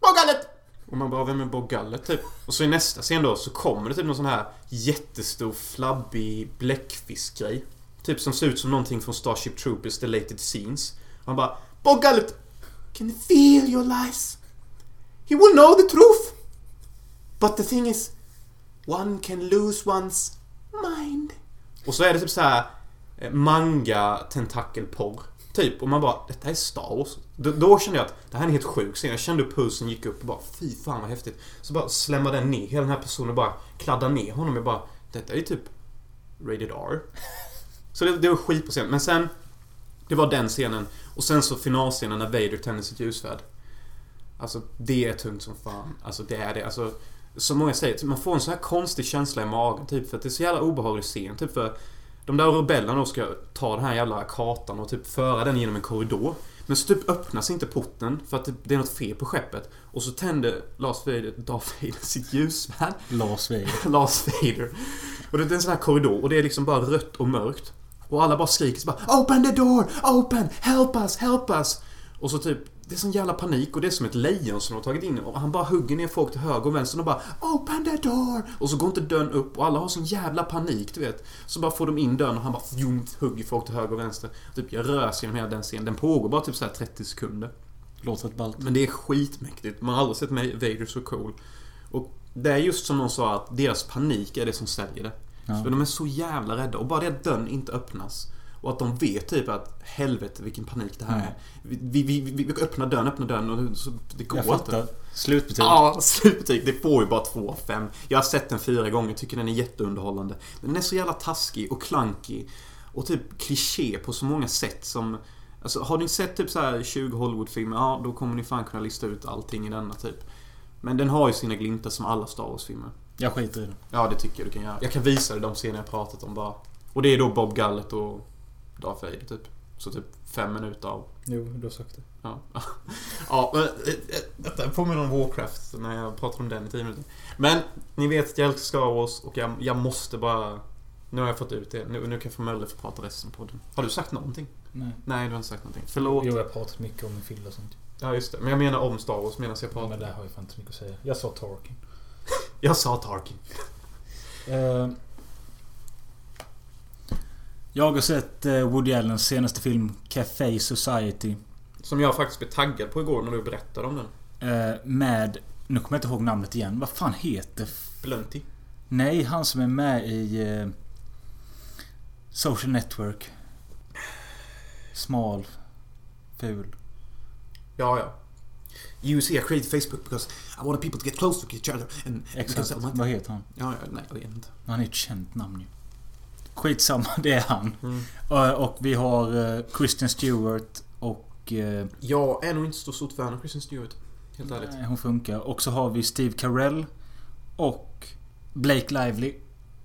Bob Gallet! Och man bara, vem är Bob Gallet typ? Och så i nästa scen då så kommer det typ någon sån här jättestor flabbig bläckfiskgrej. Typ som ser ut som någonting från Starship Troopers Deleted Scenes. Och han bara, Bob Gallet! Can you feel your lies? He will know the truth! But the thing is, one can lose one's mind. Och så är det typ så här eh, manga tentakelporr. Typ, och man bara, detta är Star Wars. Då, då kände jag att det här är en helt sjuk scen. Jag kände hur pulsen gick upp och bara, fy fan vad häftigt. Så bara slämmade den ner hela den här personen och bara kladdade ner honom. Jag bara, detta är ju typ rated R. Så det, det var skit på scenen. Men sen, det var den scenen. Och sen så finalscenen när Vader tänder sitt ljusvärd. Alltså, det är tungt som fan. Alltså, det är det. Alltså, som många säger, typ, man får en så här konstig känsla i magen. Typ för att det är så jävla obehaglig scen. Typ för de där rebellerna då ska ta den här jävla kartan och typ föra den genom en korridor. Men så typ öppnas inte porten för att det är något fel på skeppet. Och så tänder Lars Vader, Darth Vader sitt ljusvärd. Lars Vader. Lars Vader. Och det är en sån här korridor och det är liksom bara rött och mörkt. Och alla bara skriker så bara Open the door! Open! Help us! Help us! Och så typ det är sån jävla panik och det är som ett lejon som de har tagit in och han bara hugger ner folk till höger och vänster och bara Open the door! Och så går inte dörren upp och alla har sån jävla panik, du vet. Så bara får de in dörren och han bara fjum, hugger folk till höger och vänster. Typ jag rör sig genom hela den scenen. Den pågår bara typ så här 30 sekunder. Låter ett ballt. Men det är skitmäktigt. Man har aldrig sett mig Vader så cool. Och det är just som någon sa att deras panik är det som säljer det. Ja. För de är så jävla rädda. Och bara det att dörren inte öppnas. Och att de vet typ att helvete vilken panik det här Mm. är. Vi, vi, vi, vi öppnar dörren, öppnar dörren och så, det går Jag inte. fattar. Slutbetyg. Ja, slutbetyg. Det får ju bara 2 av 5. Jag har sett den fyra gånger, tycker den är jätteunderhållande. Men den är så jävla taskig och klankig. Och typ kliché på så många sätt som... Alltså, har ni sett typ så här 20 Hollywoodfilmer, ja då kommer ni fan kunna lista ut allting i denna typ. Men den har ju sina glimtar som alla Star Wars-filmer. Jag skiter i det. Ja, det tycker jag du kan göra. Jag kan visa dig de scener jag pratat om bara. Och det är då Bob Gallet och Darth Vader typ. Så typ fem minuter av Jo, du har sagt det. Ja, ja men, detta påminner om Warcraft när jag pratade om den i 10 minuter. Men ni vet att jag älskar Star Wars och jag, jag måste bara... Nu har jag fått ut det. Nu, nu kan jag få Mölle få prata resten på den. Har du sagt någonting? Nej. Nej, du har inte sagt någonting. Förlåt. Jo, jag har pratat mycket om min film och sånt. Ja, just det. Men jag menar om Star Wars medan jag Ja, pratar. men där har jag fan inte mycket att säga. Jag sa Tarkin. Jag sa Tarkin. Eh, jag har sett eh, Woody Allens senaste film Café Society. Som jag faktiskt blev taggad på igår när du berättade om den. Eh, med... Nu kommer jag inte ihåg namnet igen. Vad fan heter... Blunty. Nej, han som är med i... Eh, Social Network. Smal. Ful. Ja, ja. You see I created Facebook because I wanted people to get close to each other and... Exakt. Vad heter han? Ja, ja, nej, jag vet inte. Han är ett känt namn ju. Skitsamma, det är han. Mm. Eh, Och vi har eh, Kristen Stewart och... eh, Jag är nog inte så stort fan av Kristen Stewart. Helt ärligt. Nej, hon funkar. Och så har vi Steve Carell. Och Blake Lively.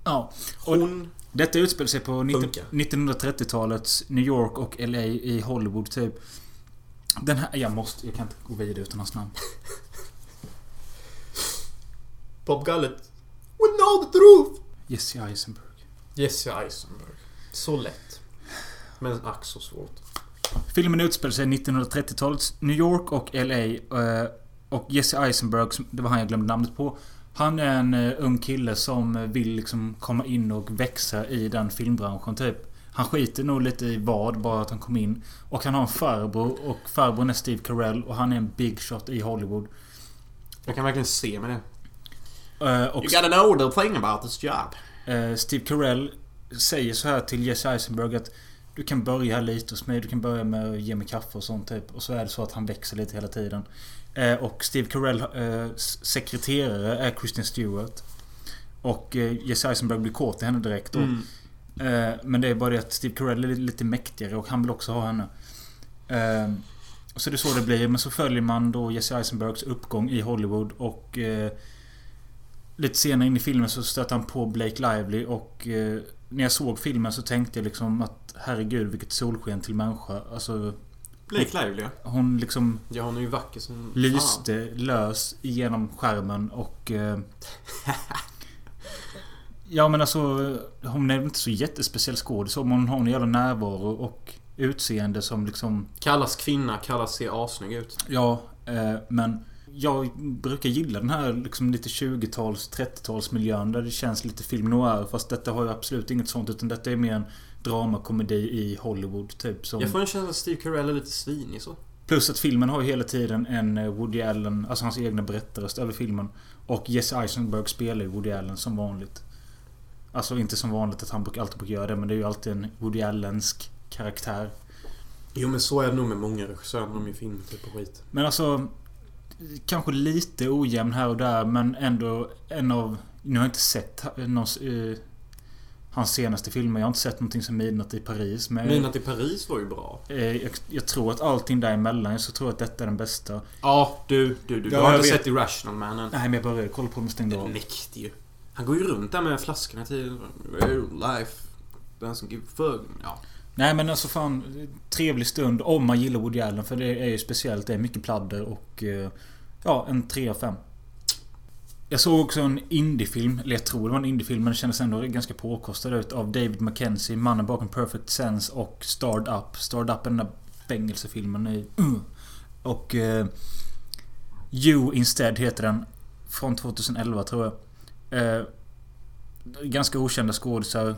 Ja. Och Hon... detta utspelar sig på 19 Funkar. 1930-talets New York och LA i Hollywood typ. Den här... Jag måste... Jag kan inte gå vidare utan hans namn. Bob Gallet. We know the truth! Jesse Eisenberg. Jesse Eisenberg. Så lätt. Men ack så svårt. Filmen utspelar sig i 1930-talets New York och LA. eh, Och Jesse Eisenberg, som- det var han jag glömde namnet på. Han är en eh, ung kille som vill liksom komma in och växa i den filmbranschen typ. Han skiter nog lite i vad, bara att han kom in. Och han har en farbror och farbrorn är Steve Carell och han är en big shot i Hollywood. Jag kan verkligen se med det. Och You gotta know the thing about this job. Eh, Steve Carell säger så här till Jesse Eisenberg att du kan börja här lite hos mig. Du kan börja med att ge mig kaffe och sånt typ. Och så är det så att han växer lite hela tiden. Eh, och Steve Carell eh, sekreterare är Kristen Stewart. Och Jesse Eisenberg blir kåt i henne direkt. Mm. Men det är bara det att Steve Carell är lite, mäktigare och han vill också ha henne. Eh, så det är så det blir. Men så följer man då Jesse Eisenbergs uppgång i Hollywood och... Lite senare in i filmen så stöter han på Blake Lively och... Eh, när jag såg filmen så tänkte jag liksom att herregud vilket solsken till människa. Alltså Blake Lively ja. hon liksom Ja, hon är ju vacker som fan. lyste lös genom skärmen och... Eh, ja men alltså hon är inte så jättespeciell skådis men hon har en jävla närvaro och utseende som liksom... Kallas kvinna, kallas se assnygg ut. Ja, eh, men jag brukar gilla den här liksom lite 20-tals, 30-talsmiljön där det känns lite film noir. Fast detta har ju absolut inget sånt. Utan detta är mer en dramakomedi i Hollywood. Typ. Som... Jag får en känsla att Steve Carell är lite svinig så. Plus att filmen har ju hela tiden en eh, Woody Allen, alltså hans egna berättarröst över filmen. Och Jesse Eisenberg spelar ju Woody Allen som vanligt. Alltså inte som vanligt att han brukar- alltid brukar göra det, men det är ju alltid en Woody Allensk karaktär. Jo men så är det nog med många regissörer när de gör filmer typ och skit. Men alltså... Kanske lite ojämn här och där, men ändå en av... Nu har jag inte sett någon, eh, hans senaste filmer. Jag har inte sett någonting som Midnatt i Paris. Men Midnatt i Paris var ju bra. eh, jag, jag tror att allting däremellan, så tror jag att detta är den bästa. Ja, du, du, du. Du Ja, har jag inte vet. sett Irrational Man än. Nej, men jag började kolla på den och stängde Den av. mäktig ju. Han går ju runt där med flaskorna till life. Doesn't give a fuck. Ja. Nej men alltså fan Trevlig stund om man gillar Woody Allen för det är ju speciellt. Det är mycket pladder och... Eh, ja, en 3 av 5. Jag såg också en indiefilm, eller jag tror det var en indiefilm men det kändes ändå ganska påkostad ut av David Mackenzie, mannen bakom Perfect Sense och Starred Up. Starred Up är den där fängelsefilmen i... Uh. Och... Uh, You Instead heter den. Från 2011 tror jag. Uh, ganska okända skådisar.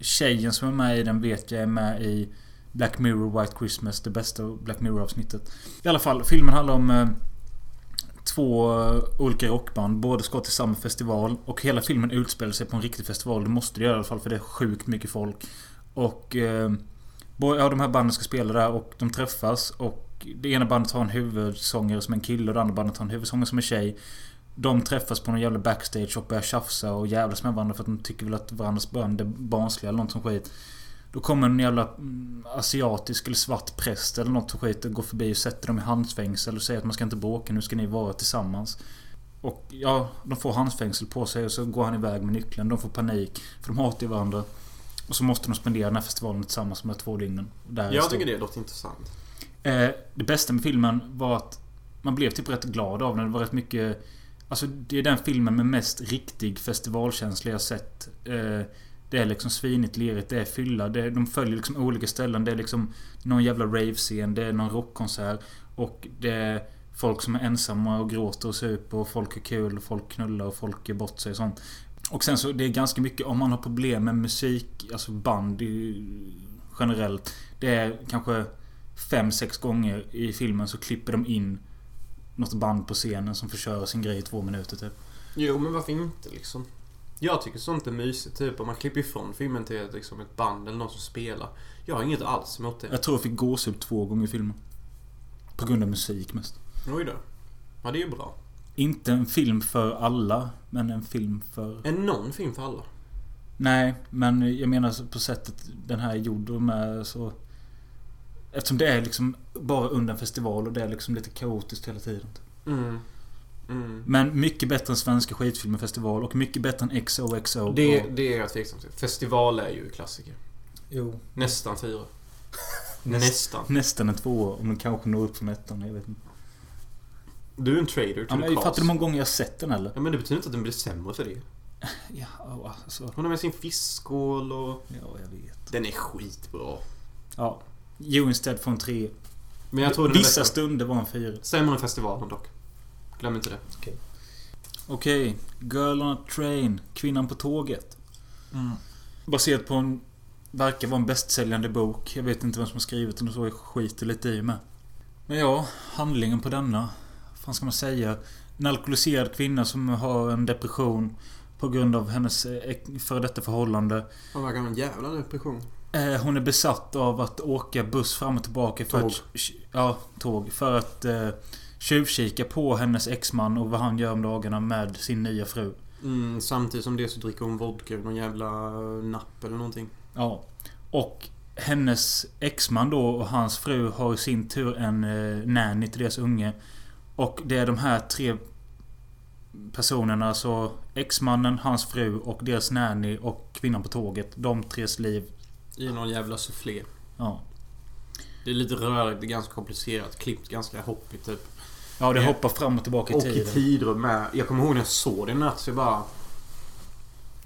Tjejen som är med i den vet jag är med i Black Mirror White Christmas. Det bästa Black Mirror avsnittet. I alla fall, filmen handlar om eh, två olika rockband. Båda ska till samma festival. Och hela filmen utspelar sig på en riktig festival. Det måste det göra i alla fall för det är sjukt mycket folk. Och... Eh, ja, de här banden ska spela där och de träffas. Och det ena bandet har en huvudsångare som är en kille och det andra bandet har en huvudsångare som är tjej. De träffas på någon jävla backstage och börjar tjafsa och jävlas med varandra för att de tycker väl att varandras band är barnsliga eller något som skit. Då kommer en jävla mm, asiatisk eller svart präst eller något som skit och går förbi och sätter dem i handfängsel och säger att man ska inte bråka, nu ska ni vara tillsammans. Och ja, de får handfängsel på sig och så går han iväg med nyckeln. De får panik. För de hatar ju varandra. Och så måste de spendera den här festivalen tillsammans med två dygnen. Där Jag tycker det låter intressant. Eh, det bästa med filmen var att man blev typ rätt glad av den. Det var rätt mycket... Alltså det är den filmen med mest riktig festivalkänsla jag sett. Eh, det är liksom svinigt, lerigt, det är fylla. Det är, de följer liksom olika ställen. Det är liksom någon jävla rave-scen, det är någon rockkonsert. Och det är folk som är ensamma och gråter och super och folk är kul och folk knullar och folk är bort sig och sånt. Och sen så det är ganska mycket om man har problem med musik, alltså band generellt. Det är kanske fem, sex gånger i filmen så klipper de in något band på scenen som får köra sin grej i två minuter typ. Jo, men varför inte liksom? Jag tycker sånt är mysigt. Typ om man klipper ifrån filmen till ett, liksom, ett band eller någon som spelar. Jag har inget alls emot det. Jag tror jag fick gåshud två gånger i filmen. På grund av musik mest. Oj då. Ja, det är ju bra. Inte en film för alla, men en film för... Är någon film för alla? Nej, men jag menar på sättet den här är gjord och med så... Eftersom det är liksom bara under en festival och det är liksom lite kaotiskt hela tiden. Mm. Mm. Men mycket bättre än svenska skitfilmerfestival och mycket bättre än XOXO. Det, och, det är jag tveksam till. Festival är ju klassiker. Jo. Nästan fyra. Näst- Nästan. Nästan en tvåa. Om den kanske når upp från ettan. Jag vet inte. Du är en trader till Ja, men fattar du hur många gånger jag har sett den eller? Ja, men det betyder inte att den blir sämre för det. Ja, alltså. Hon har med sin fiskskål och... Ja, jag vet. Den är skitbra. Ja. You Instead får en tre. Men jag tror Vissa stunder var en fyra. Sämre än festivalen dock. Glöm inte det. Okej. Girl on a Train. Kvinnan på tåget. Baserat på en... Verkar vara en bästsäljande bok. Jag vet inte vem som har skrivit den och så. Jag skiter lite i med. Men ja, handlingen på denna. Vad fan ska man säga? En alkoholiserad kvinna som har en depression. På grund av hennes eh, före detta förhållande. Han verkar ha en jävla depression. Eh, hon är besatt av att åka buss fram och tillbaka för Tåg. att... Ja, tåg. För att eh, tjuvkika på hennes exman och vad han gör om dagarna med sin nya fru. Mm, samtidigt som det så dricker hon vodka ur någon jävla napp eller någonting. Ja. Och hennes exman då och hans fru har i sin tur en eh, nanny till deras unge. Och det är de här tre personerna, alltså exmannen, hans fru och deras nanny och kvinnan på tåget. De tres liv. I någon jävla soufflé. Ja. Det är lite rörigt, det är ganska komplicerat. Klippt ganska hoppigt typ. Ja, det Ja. hoppar fram och tillbaka i Och i tiden. tider med. Jag kommer ihåg när jag såg det natt så jag bara...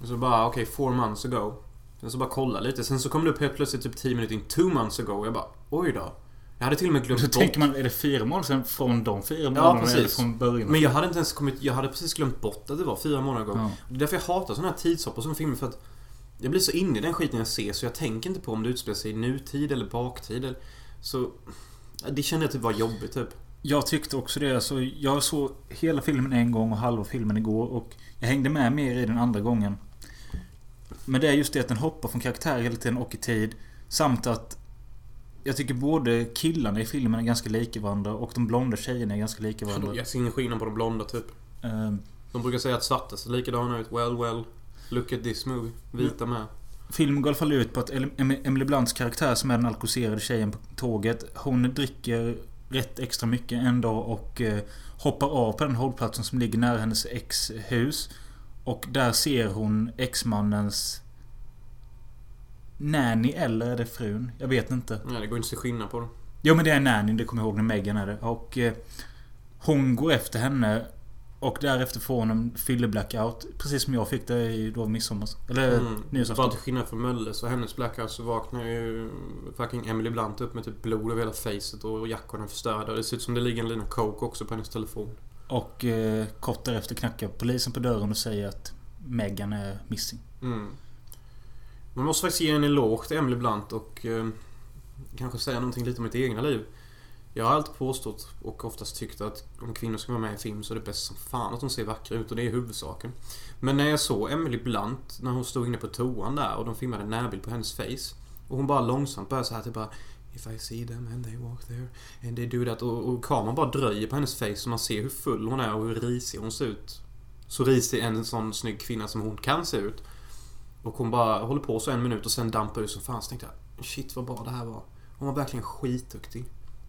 Så bara, okej, four months ago. Sen så bara kolla lite. Sen så kom det upp helt plötsligt typ 10 minuter in, two months ago. Och jag bara, oj då. Jag hade till och med glömt Så bort... tänker man, är det fyra månader sen från de fyra månaderna precis. eller från början? Men jag hade inte ens kommit... Jag hade precis glömt bort att det var fyra månader igång. Ja. Det är därför jag hatar sådana här tidshopp och sådana filmer för att jag blir så inne i den skiten jag ser så jag tänker inte på om det utspelar sig i nutid eller baktid. Eller, så... Det kände jag typ var jobbigt typ. Jag tyckte också det. Alltså, jag såg hela filmen en gång och halva filmen igår. Och jag hängde med mer i den andra gången. Men det är just det att den hoppar från karaktär hela tiden och i tid. Samt att jag tycker både killarna i filmen är ganska lika varandra och de blonda tjejerna är ganska lika varandra. Jag ser ingen skillnad på de blonda typ. Ehm, De brukar säga att svarta ser likadana ut. Well, well. Look at this movie. Vita med. Filmen går i alla fall ut på att Em- Emily Blunts karaktär som är den alkoholiserade tjejen på tåget. Hon dricker rätt extra mycket en dag och eh, hoppar av på den hållplatsen som ligger nära hennes ex hus. Och där ser hon exmannens nanny eller är det frun? Jag vet inte. Nej, det går inte att skillnad på dem. Jo men det är nanny, det kommer jag ihåg när Megan är det. Och eh, hon går efter henne. Och därefter får hon en fylle-blackout. Precis som jag fick det i då midsommar. Eller Mm. Bara nyårsafton. till skillnad från Mölles och hennes blackout så vaknar ju fucking Emily Blunt upp med typ blod över hela facet och jackorna förstörda. Det ser ut som det ligger en liten coke också på hennes telefon. Och eh, kort därefter knackar polisen på dörren och säger att Megan är missing. Mm. Man måste faktiskt ge en eloge till Emily Blunt och eh, kanske säga någonting lite om mitt egna liv. Jag har alltid påstått och oftast tyckt att om kvinnor ska vara med i film så är det bäst som fan att de ser vackra ut och det är huvudsaken. Men när jag såg Emily Blunt när hon stod inne på toan där och de filmade en närbild på hennes face. Och hon bara långsamt började så här typ bara If I see them and they walk there and they do that och, och kameran bara dröjer på hennes face så man ser hur full hon är och hur risig hon ser ut. Så risig en sån snygg kvinna som hon kan se ut. Och hon bara håller på så en minut och sen dampar ut som fan. Så tänkte jag, shit vad bra det här var. Hon var verkligen skitduktig.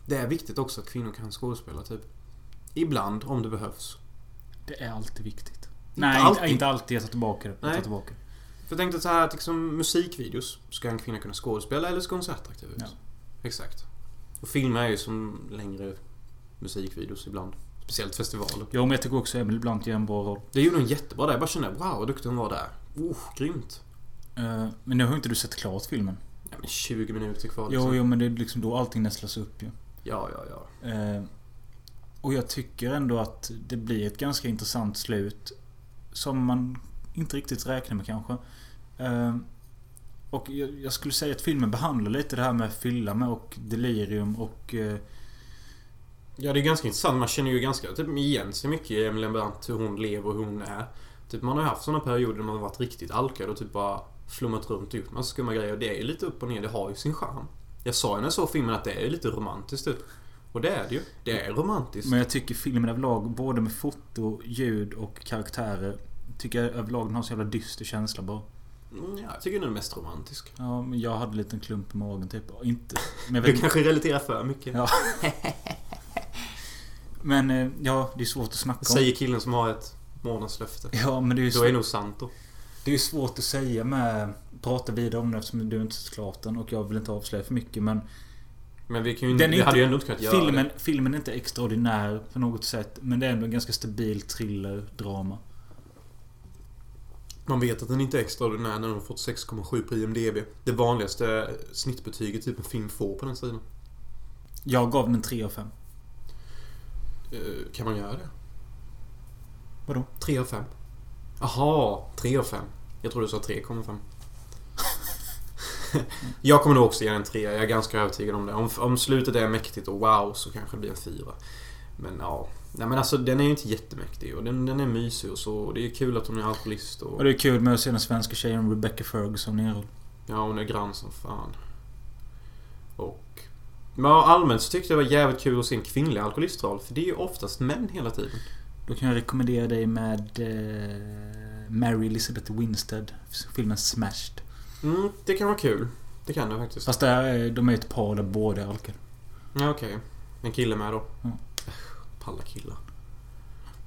Det är viktigt också att kvinnor kan skådespela, typ. Ibland, om det behövs. Det är alltid viktigt. Inte Nej, alltid. Inte, alltid. Jag tar tillbaka det. Jag tar tillbaka. För jag tänkte så här att liksom, musikvideos, ska en kvinna kunna skådespela eller ska hon se attraktiv ut? Ja. Exakt. Och filmer är ju som längre musikvideos ibland. Speciellt festivaler. Jo, men jag tycker också Emily Blunt gör en bra roll. Det gjorde hon jättebra där. Jag bara kände, wow vad duktig hon var där. Oh, grymt. Eh, men nu har inte du sett klart filmen. Ja, men 20 minuter kvar Jo, liksom. jo, men det är liksom då allting nästlas upp ju. Ja, ja, ja. Eh, och jag tycker ändå att det blir ett ganska intressant slut. Som man inte riktigt räknar med kanske. Eh, och jag, jag skulle säga att filmen behandlar lite det här med fylla med och delirium och... Eh, Ja, det är ganska intressant. Man känner ju ganska typ, igen sig mycket i Emily Blunt, hur hon lever och hur hon är. Typ, man har ju haft såna perioder där man har varit riktigt alkad och typ bara flummat runt och gjort massa skumma grejer. Och det är ju lite upp och ner. Det har ju sin charm. Jag sa ju när jag såg filmen att det är lite romantiskt typ. Och det är det ju. Det är romantiskt. men jag tycker filmen överlag, både med foto, ljud och karaktärer. Tycker jag överlag den har så jävla dyster känsla bara. Mm, Ja, jag tycker den är mest romantisk. Ja, men jag hade en liten klump i magen typ. Inte... Men jag Du vet, kanske relaterar för mycket. Ja. men eh, ja, det är svårt att snacka om. Säger killen som har ett månadslöfte. Ja, men det är ju Då är det nog sant då. Det är ju svårt att säga med... Prata vidare om det eftersom du inte sett klart den och jag vill inte avslöja för mycket men... Men vi kan ju Den inte... Vi hade ju inte- ändå inte kunnat göra Filmen, det. filmen är inte extraordinär på något sätt men det är ändå en ganska stabil thriller-drama. Man vet att den inte är extraordinär när den har fått 6,7 på IMDB. Det vanligaste snittbetyget typ en film får på den sidan. Jag gav den en 3 av 5. Eh, Kan man göra det? Vadå? 3 av 5. Aha, 3 av 5. Jag tror du sa 3,5. jag kommer nog också ge en 3. Jag är ganska övertygad om det. Om, om slutet är mäktigt och wow så kanske det blir en 4. Men ja. Nej men alltså den är ju inte jättemäktig och den, den är mysig och så. Och det är kul att hon är alkoholist och... Och det är kul med att se den svenska tjejen Rebecca Ferguson i. Ja, hon är grann som fan. Och... Men allmänt så tyckte jag det var jävligt kul att se en kvinnlig alkoholistroll. För det är ju oftast män hela tiden. Då kan jag rekommendera dig med eh, Mary Elizabeth Winstead. Filmen Smashed. Mm, det kan vara kul. Det kan det faktiskt. Fast där är, de är ett par där båda är alkade. Ja, okej. En kille med då. Ja. Palla killar.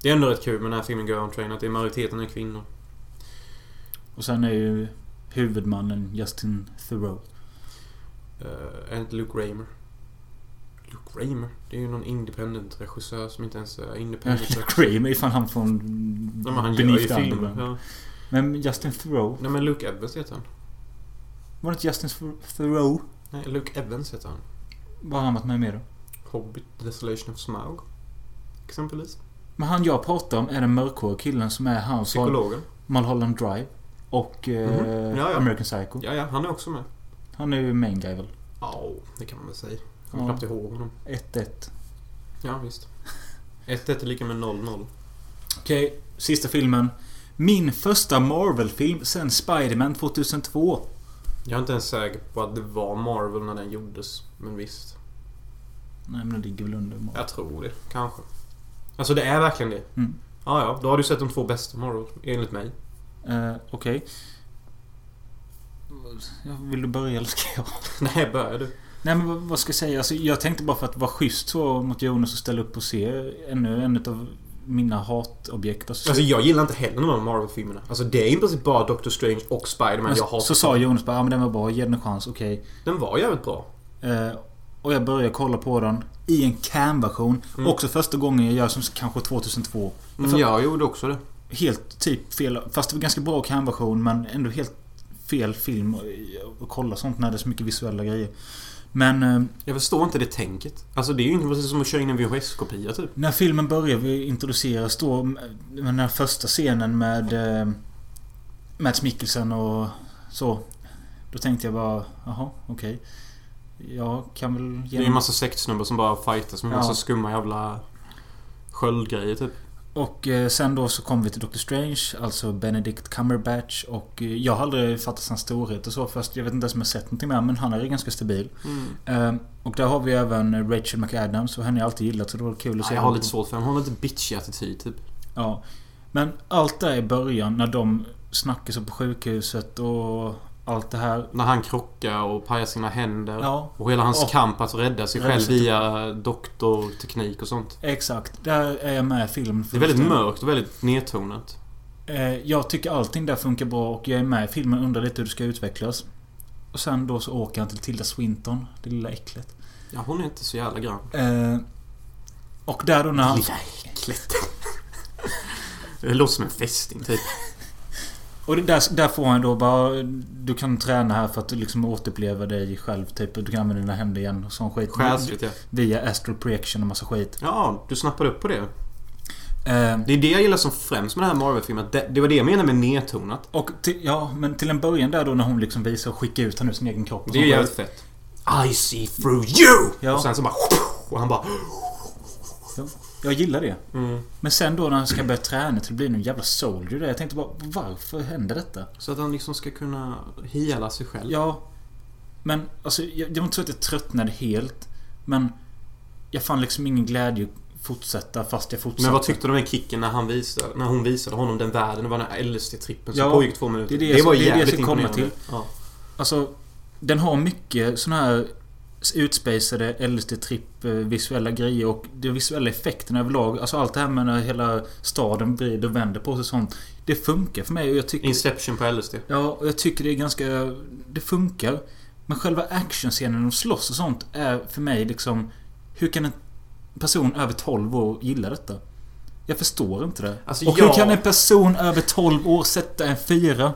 Det är ändå rätt kul med den här filmen Girl on Train att det är majoriteten är kvinnor. Och sen är ju huvudmannen Justin Theroux. Uh, är inte Luke Raymer? Luke Raymer? Det är ju någon independent regissör som inte ens är independent. Luke Kramer är fan han från Nej, men han gör ju filmer. Ja. Men Justin Theroux. Nej men Luke Evans heter han. Var det inte Justin Theroux? Nej, Luke Evans heter han. Vad har han varit med med då? Hobbit, Desolation of Smaug. Exempelvis. Men han jag pratar om är den mörkhåriga killen som är han Psykologen. Mulholland Drive. Och eh, Mhm. Ja, ja. American Psycho. Ja, ja, han är också med. Han är ju main guy väl? Ja, det kan man väl säga. Jag kommer knappt ihåg honom. 1-1. Ja, visst. 1-1 är lika med 0-0. Okej, sista filmen. Min första Marvel-film sen Spider-Man 2002. Jag är inte ens säker på att det var Marvel när den gjordes. Men visst. Nej men det ligger väl under Marvel. Jag tror det. Kanske. Alltså det är verkligen det. Mm. Ja, ja. Då har du sett de två bästa Marvel, enligt mig. Eh, Okej. Ja, Vill du börja eller ska jag? Nej, börjar du. Nej men vad- vad ska jag säga? Alltså, jag tänkte bara för att vara schysst så mot Jonas och ställa upp och se ännu en av mina hatobjekt. Alltså, Alltså jag gillar inte heller de här Marvel-filmerna. Alltså det är i princip bara Doctor Strange och Spider-Man jag hatar. så sa Jonas bara ja men den var bra, ge den en chans, okej. Den var jävligt bra. Eh, och jag började kolla på den i en cam-version. Mm. Också första gången jag gör som kanske 2002. Men För- jag gjorde också det. Helt typ fel. Fast det var ganska bra cam-version men ändå helt fel film att kolla sånt när det är så mycket visuella grejer. Men eh, Jag förstår inte det tänket. Alltså det är ju inte precis som att köra in en VHS-kopia typ. när filmen börjar vi introduceras då med den här första scenen med eh, Mats Mikkelsen och så. Då tänkte jag bara, jaha, okej. Jag kan väl Det är ju en massa sektsnubbar som bara fightas med en Ja. massa skumma jävla sköldgrejer typ. Och eh, sen då så kom vi till Doctor Strange, alltså Benedict Cumberbatch. Och eh, jag har aldrig fattat hans storhet och så först. Jag vet inte ens om jag sett någonting med men han är ganska stabil. Eh, och där har vi även Rachel McAdams och henne har jag alltid gillat så det var kul att se Ja, jag har lite svårt för henne. Hon har lite bitchig attityd typ. Ja. Men allt där i början när de snackar så på sjukhuset och allt det här. När han krockar och pajar sina händer. Ja, Och hela hans Och- kamp att rädda sig själv via doktorteknik och sånt. exakt. Där är jag med i filmen. Det är väldigt mörkt och väldigt nedtonat. Eh, jag tycker allting där funkar bra och jag är med i filmen och undrar lite hur det ska utvecklas. Och sen då så åker han till Tilda Swinton, det lilla äcklet. Ja, hon är inte så jävla grann. Eh, och där då när han... Lilla äcklet. Det låter som en fästing typ. Och där, där får han då bara... Du kan träna här för att liksom återuppleva dig själv typ. Du kan använda dina händer igen och sån skit. Själsligt ja. Via astral projection och massa skit. Ja, du snappar upp på det. Eh, Det är det jag gillar som främst med den här Marvel-filmen. Det, det var det jag menade med nedtonat. och till, ja, men till en början där då när hon liksom visar och skickar ut han ur sin egen kropp. och Det är sån jävligt fett. I see through you! Ja. Och sen så bara... Och han bara... Jag gillar det. Mm. Men sen då när han ska börja träna till att bli en jävla soldier där. Jag tänkte bara varför händer detta? Så att han liksom ska kunna hela sig själv. Ja. Men alltså, jag, det inte så att jag tröttnade helt. Men jag fann liksom ingen glädje att fortsätta fast jag fortsatte. Men vad tyckte du om den kicken när, han visade, när hon visade honom den världen? Det var den här LSD-trippen som Ja, pågick två minuter. det är det jag- var det är det jag jävligt ska komma imponerande. Ja. Alltså, den har mycket såna här utspacade LSD-tripp eh, visuella grejer och de visuella effekterna överlag. Alltså allt det här med när hela staden vrider och vänder på sig och sånt. Det funkar för mig och jag tycker... Inception på LSD. Ja, och jag tycker det är ganska... Det funkar. Men själva actionscenen de slåss och sånt är för mig liksom... Hur kan en person över 12 år gilla detta? Jag förstår inte det. Alltså, och jag- hur kan en person över 12 år sätta en fyra?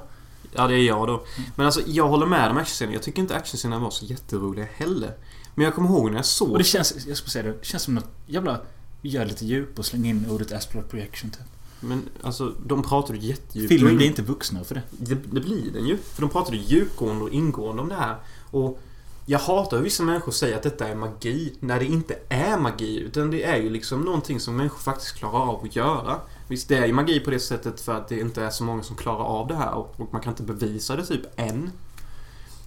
Ja, det är jag då. Men alltså, jag håller med om actionscenerna. Jag tycker inte actionscenerna var så jätteroliga heller. Men jag kommer ihåg när jag såg... Och det känns, jag ska säga det, det känns som något jävla... Gör lite djup och släng in ordet astral projection typ. Men alltså, de pratade jättedjupt. Filmen blir in- inte vuxna för det. Det, det blir den ju. För de pratade djupgående och ingående om det här. Och jag hatar hur vissa människor säger att detta är magi. När det inte är magi. Utan det är ju liksom någonting som människor faktiskt klarar av att göra. Visst, det är ju magi på det sättet för att det inte är så många som klarar av det här. Och, och man kan inte bevisa det typ än.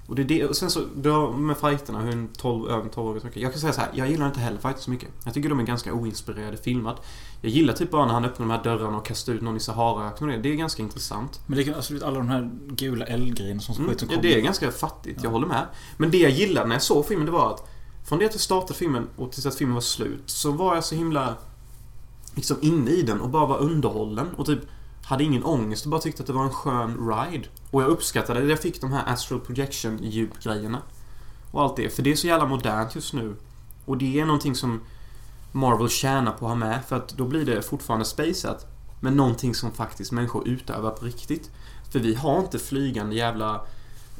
Och det är det. Och sen så, då med fighterna, hur en 12, över 12 år mycket. Jag kan säga så här, jag gillar inte heller fighter så mycket. Jag tycker de är ganska oinspirerade filmat. Jag gillar typ bara när han öppnar de här dörrarna och kastar ut någon i Saharaöknen. Det är ganska intressant. Men det kan alltså alla de här gula eldgrejerna som Mm, skit som ja, det är ganska fattigt, jag Ja. håller med. Men det jag gillade när jag såg filmen, det var att från det att jag startade filmen och tills att filmen var slut, så var jag så himla liksom inne i den och bara var underhållen och typ hade ingen ångest och bara tyckte att det var en skön ride. Och jag uppskattade det. Jag fick de här astral projection djupgrejerna. Och allt det. För det är så jävla modernt just nu. Och det är någonting som Marvel tjänar på att ha med. För att då blir det fortfarande spaceat. Men någonting som faktiskt människor utövar på riktigt. För vi har inte flygande jävla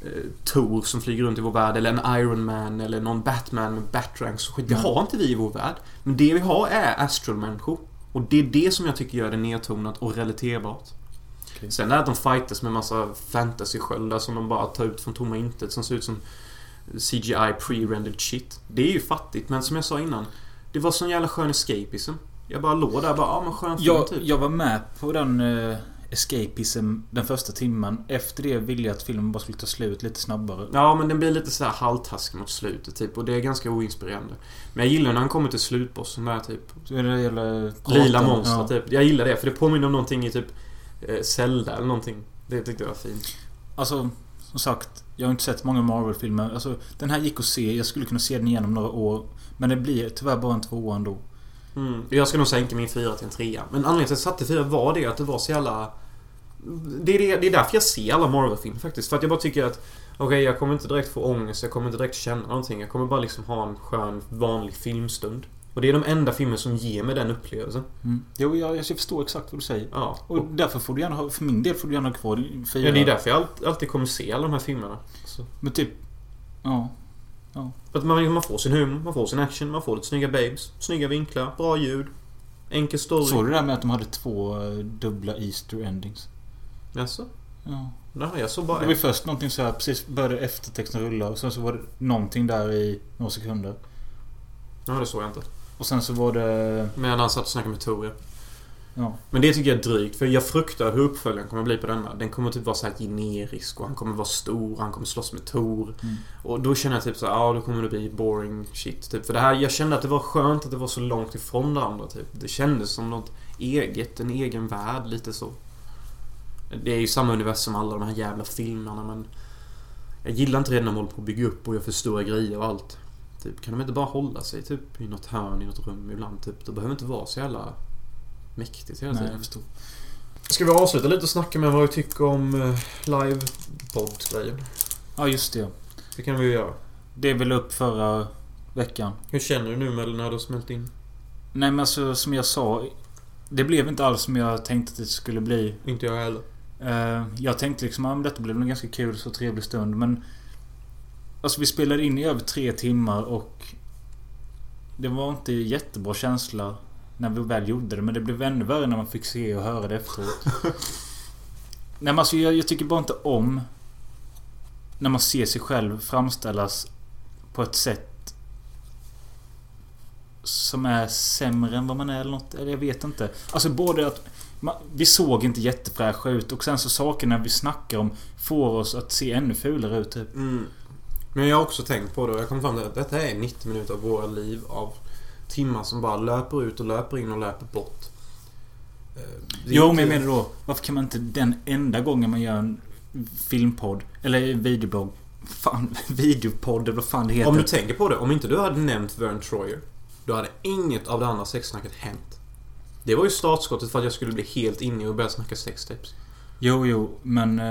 eh, Thor som flyger runt i vår värld eller en Iron Man eller någon Batman med Batranks och skit. Det Mm. har inte vi i vår värld. Men det vi har är astralmänniskor. Och det är det som jag tycker gör det nedtonat och relaterbart. Okej. Sen är det att de fightas med massa fantasy-sköldar som de bara tar ut från tomma intet som ser ut som CGI pre-rendered shit. Det är ju fattigt, men som jag sa innan. Det var sån jävla skön escapism. Jag bara låg där bara, ja men skön film Jag, typ. jag var med på den uh, escapism den första timmen. Efter det ville jag att filmen bara skulle ta slut lite snabbare. Ja, men den blir lite så här halvtaskig mot slutet typ. Och det är ganska oinspirerande. Men jag gillar när han kommer till slutbossen där typ. Så det gäller Lila monster ja. typ. Jag gillar det, för det påminner om någonting i typ eh, Zelda eller någonting. Det tyckte jag var fint. Alltså, som sagt. Jag har inte sett många Marvel-filmer. Alltså, den här gick att se. Jag skulle kunna se den igenom några år. Men det blir tyvärr bara en tvåa ändå. Mm. Jag ska nog sänka min fyra till en trea. Men anledningen till att jag satte fyra var det att det var så jävla... Det är, det, det är därför jag ser alla Marvel-filmer faktiskt. För att jag bara tycker att... Okej, jag kommer inte direkt få ångest. Jag kommer inte direkt känna någonting. Jag kommer bara liksom ha en skön, vanlig filmstund. Och det är de enda filmer som ger mig den upplevelsen. Mm. Jo, jag, jag förstår exakt vad du säger. Ja. Och därför får du gärna ha... För min del får du gärna ha kvar fyra. Ja, det är därför jag alltid, alltid kommer se alla de här filmerna. Så. Men typ... Ja. För att man, man får sin humor, man får sin action, man får lite snygga babes, snygga vinklar, bra ljud, enkel story. Såg du det där med att de hade två eh, dubbla Easter endings? Jaså? Ja. Nej, jag såg Det bara var ju först någonting så här precis började eftertexten rulla och sen så var det någonting där i några sekunder. Ja, det såg jag inte. Och sen så var det... Men han satt och snackade med Tor, ja. Men det tycker jag är drygt, för jag fruktar hur uppföljaren kommer bli på denna. Den kommer typ vara så här generisk och han kommer vara stor, han kommer slåss med Tor. Mm. Och då känner jag typ så ja då kommer det bli boring shit. Typ. För det här, jag kände att det var skönt att det var så långt ifrån det andra typ. Det kändes som något eget, en egen värld, lite så. Det är ju samma universum som alla de här jävla filmerna men... Jag gillar inte redan när de håller på att bygga upp och jag förstår grejer och allt. Typ, kan de inte bara hålla sig typ i något hörn i något rum ibland typ? Det behöver inte vara så jävla mäktigt hela tiden. jag förstår. Ska vi avsluta lite och snacka med vad vi tycker om uh, live-podd-grejen? Ja, just det. Det kan vi ju göra. Det är väl upp förra veckan. Hur känner du nu med när du har smält in? Nej men alltså som jag sa. Det blev inte alls som jag tänkte att det skulle bli. Inte jag heller. Eh, jag tänkte liksom att detta blev en ganska kul så trevlig stund men... Alltså vi spelade in i över tre timmar och... Det var inte jättebra känsla när vi väl gjorde det men det blev ännu värre när man fick se och höra det efteråt. Nej men alltså jag, jag tycker bara inte om... När man ser sig själv framställas på ett sätt som är sämre än vad man är eller något. Eller jag vet inte. Alltså både att... Man, vi såg inte jättefräscha ut och sen så sakerna vi snackar om får oss att se ännu fulare ut typ. Mm. Men jag har också tänkt på det och jag kom fram till att detta är 90 minuter av våra liv av timmar som bara löper ut och löper in och löper bort. Eh, Jo men jag menar då. Varför kan man inte den enda gången man gör en filmpodd eller videoblogg. Fan, videopodd eller vad fan det heter. Om du tänker på det, om inte du hade nämnt Vern Troyer Då hade inget av det andra sexsnacket hänt. Det var ju startskottet för att jag skulle bli helt inne och börja snacka sextapes. Jo, jo, men...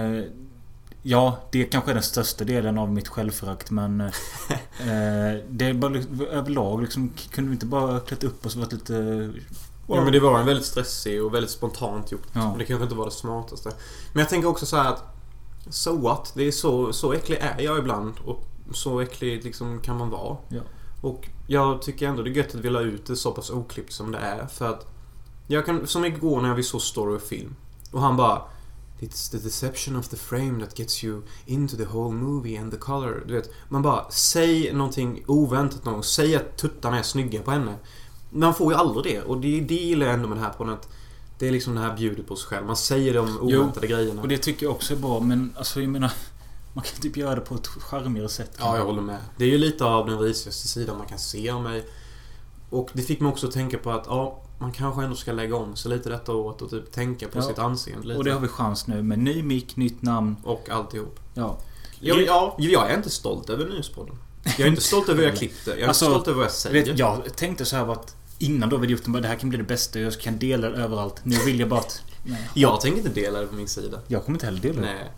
Ja, det kanske är den största delen av mitt självförakt men... Eh, eh, det är bara överlag liksom... Kunde vi inte bara klätt upp oss och varit lite... Ja, men det var en väldigt stressig och väldigt spontant gjort. Ja. Och det kanske inte var det smartaste. Men jag tänker också så här att... So what? Det är så, så äcklig är jag ibland. Och så äcklig liksom kan man vara. Ja. Och jag tycker ändå det är gött att vi la ut det så pass oklippt som det är. För att... Jag kan, som igår när vi såg story och film. Och han bara... It's the deception of the frame that gets you into the whole movie and the color. Du vet, man bara, säg någonting oväntat någon. Säg att tuttarna är snygga på henne. Man får ju aldrig det. Och det, det gillar jag ändå med det här på att Det är liksom det här bjudet på sig själv. Man säger de oväntade grejerna. Och det tycker jag också är bra men alltså jag menar... Man kan typ göra det på ett charmigare sätt. Ja, jag håller med. Det är ju lite av den risigaste sidan man kan se av mig. Och det fick mig också att tänka på att ja, man kanske ändå ska lägga om sig lite detta året och typ tänka på Ja. sitt anseende lite. Och det har vi chans nu med ny mick, nytt namn. Och alltihop. Ja. Ja, men, ja, jag är inte stolt över Nyhetspodden. Jag är inte stolt över hur jag klippte. Jag är Alltså, inte stolt över vad jag säger. Vet, jag tänkte så här att innan då vi gjort det här kan bli det bästa jag kan dela det överallt. Nu vill jag bara att... Nej. Jag tänker inte dela det på min sida. Jag kommer inte heller dela det. Nej.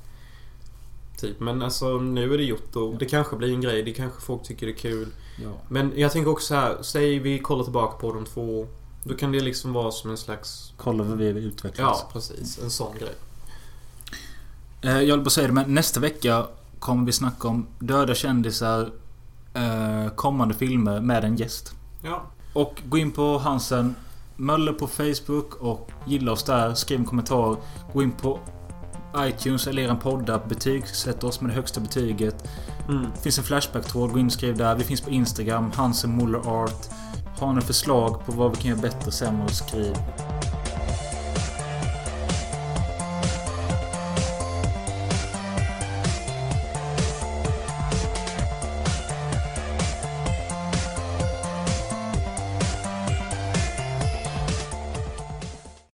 Typ, men alltså nu är det gjort och det kanske blir en grej. Det kanske folk tycker det är kul. Ja. Men jag tänker också så här, säg vi kollar tillbaka på de två. Då kan det liksom vara som en slags... Kolla vad vi har utvecklats. Ja, precis. En sån grej. Eh, Jag på att säga det, men nästa vecka kommer vi snacka om döda kändisar, eh, kommande filmer med en gäst. Ja. Och gå in på Hansen Möller på Facebook och gilla oss där. Skriv en kommentar. Gå in på iTunes eller er poddapp. Betygsätt oss med det högsta betyget. Mm. Det finns en Flashback-tråd. Gå in och skriv där. Vi finns på Instagram. Hansen Muller Art. Har ni förslag på vad vi kan göra bättre, sämre, skriv.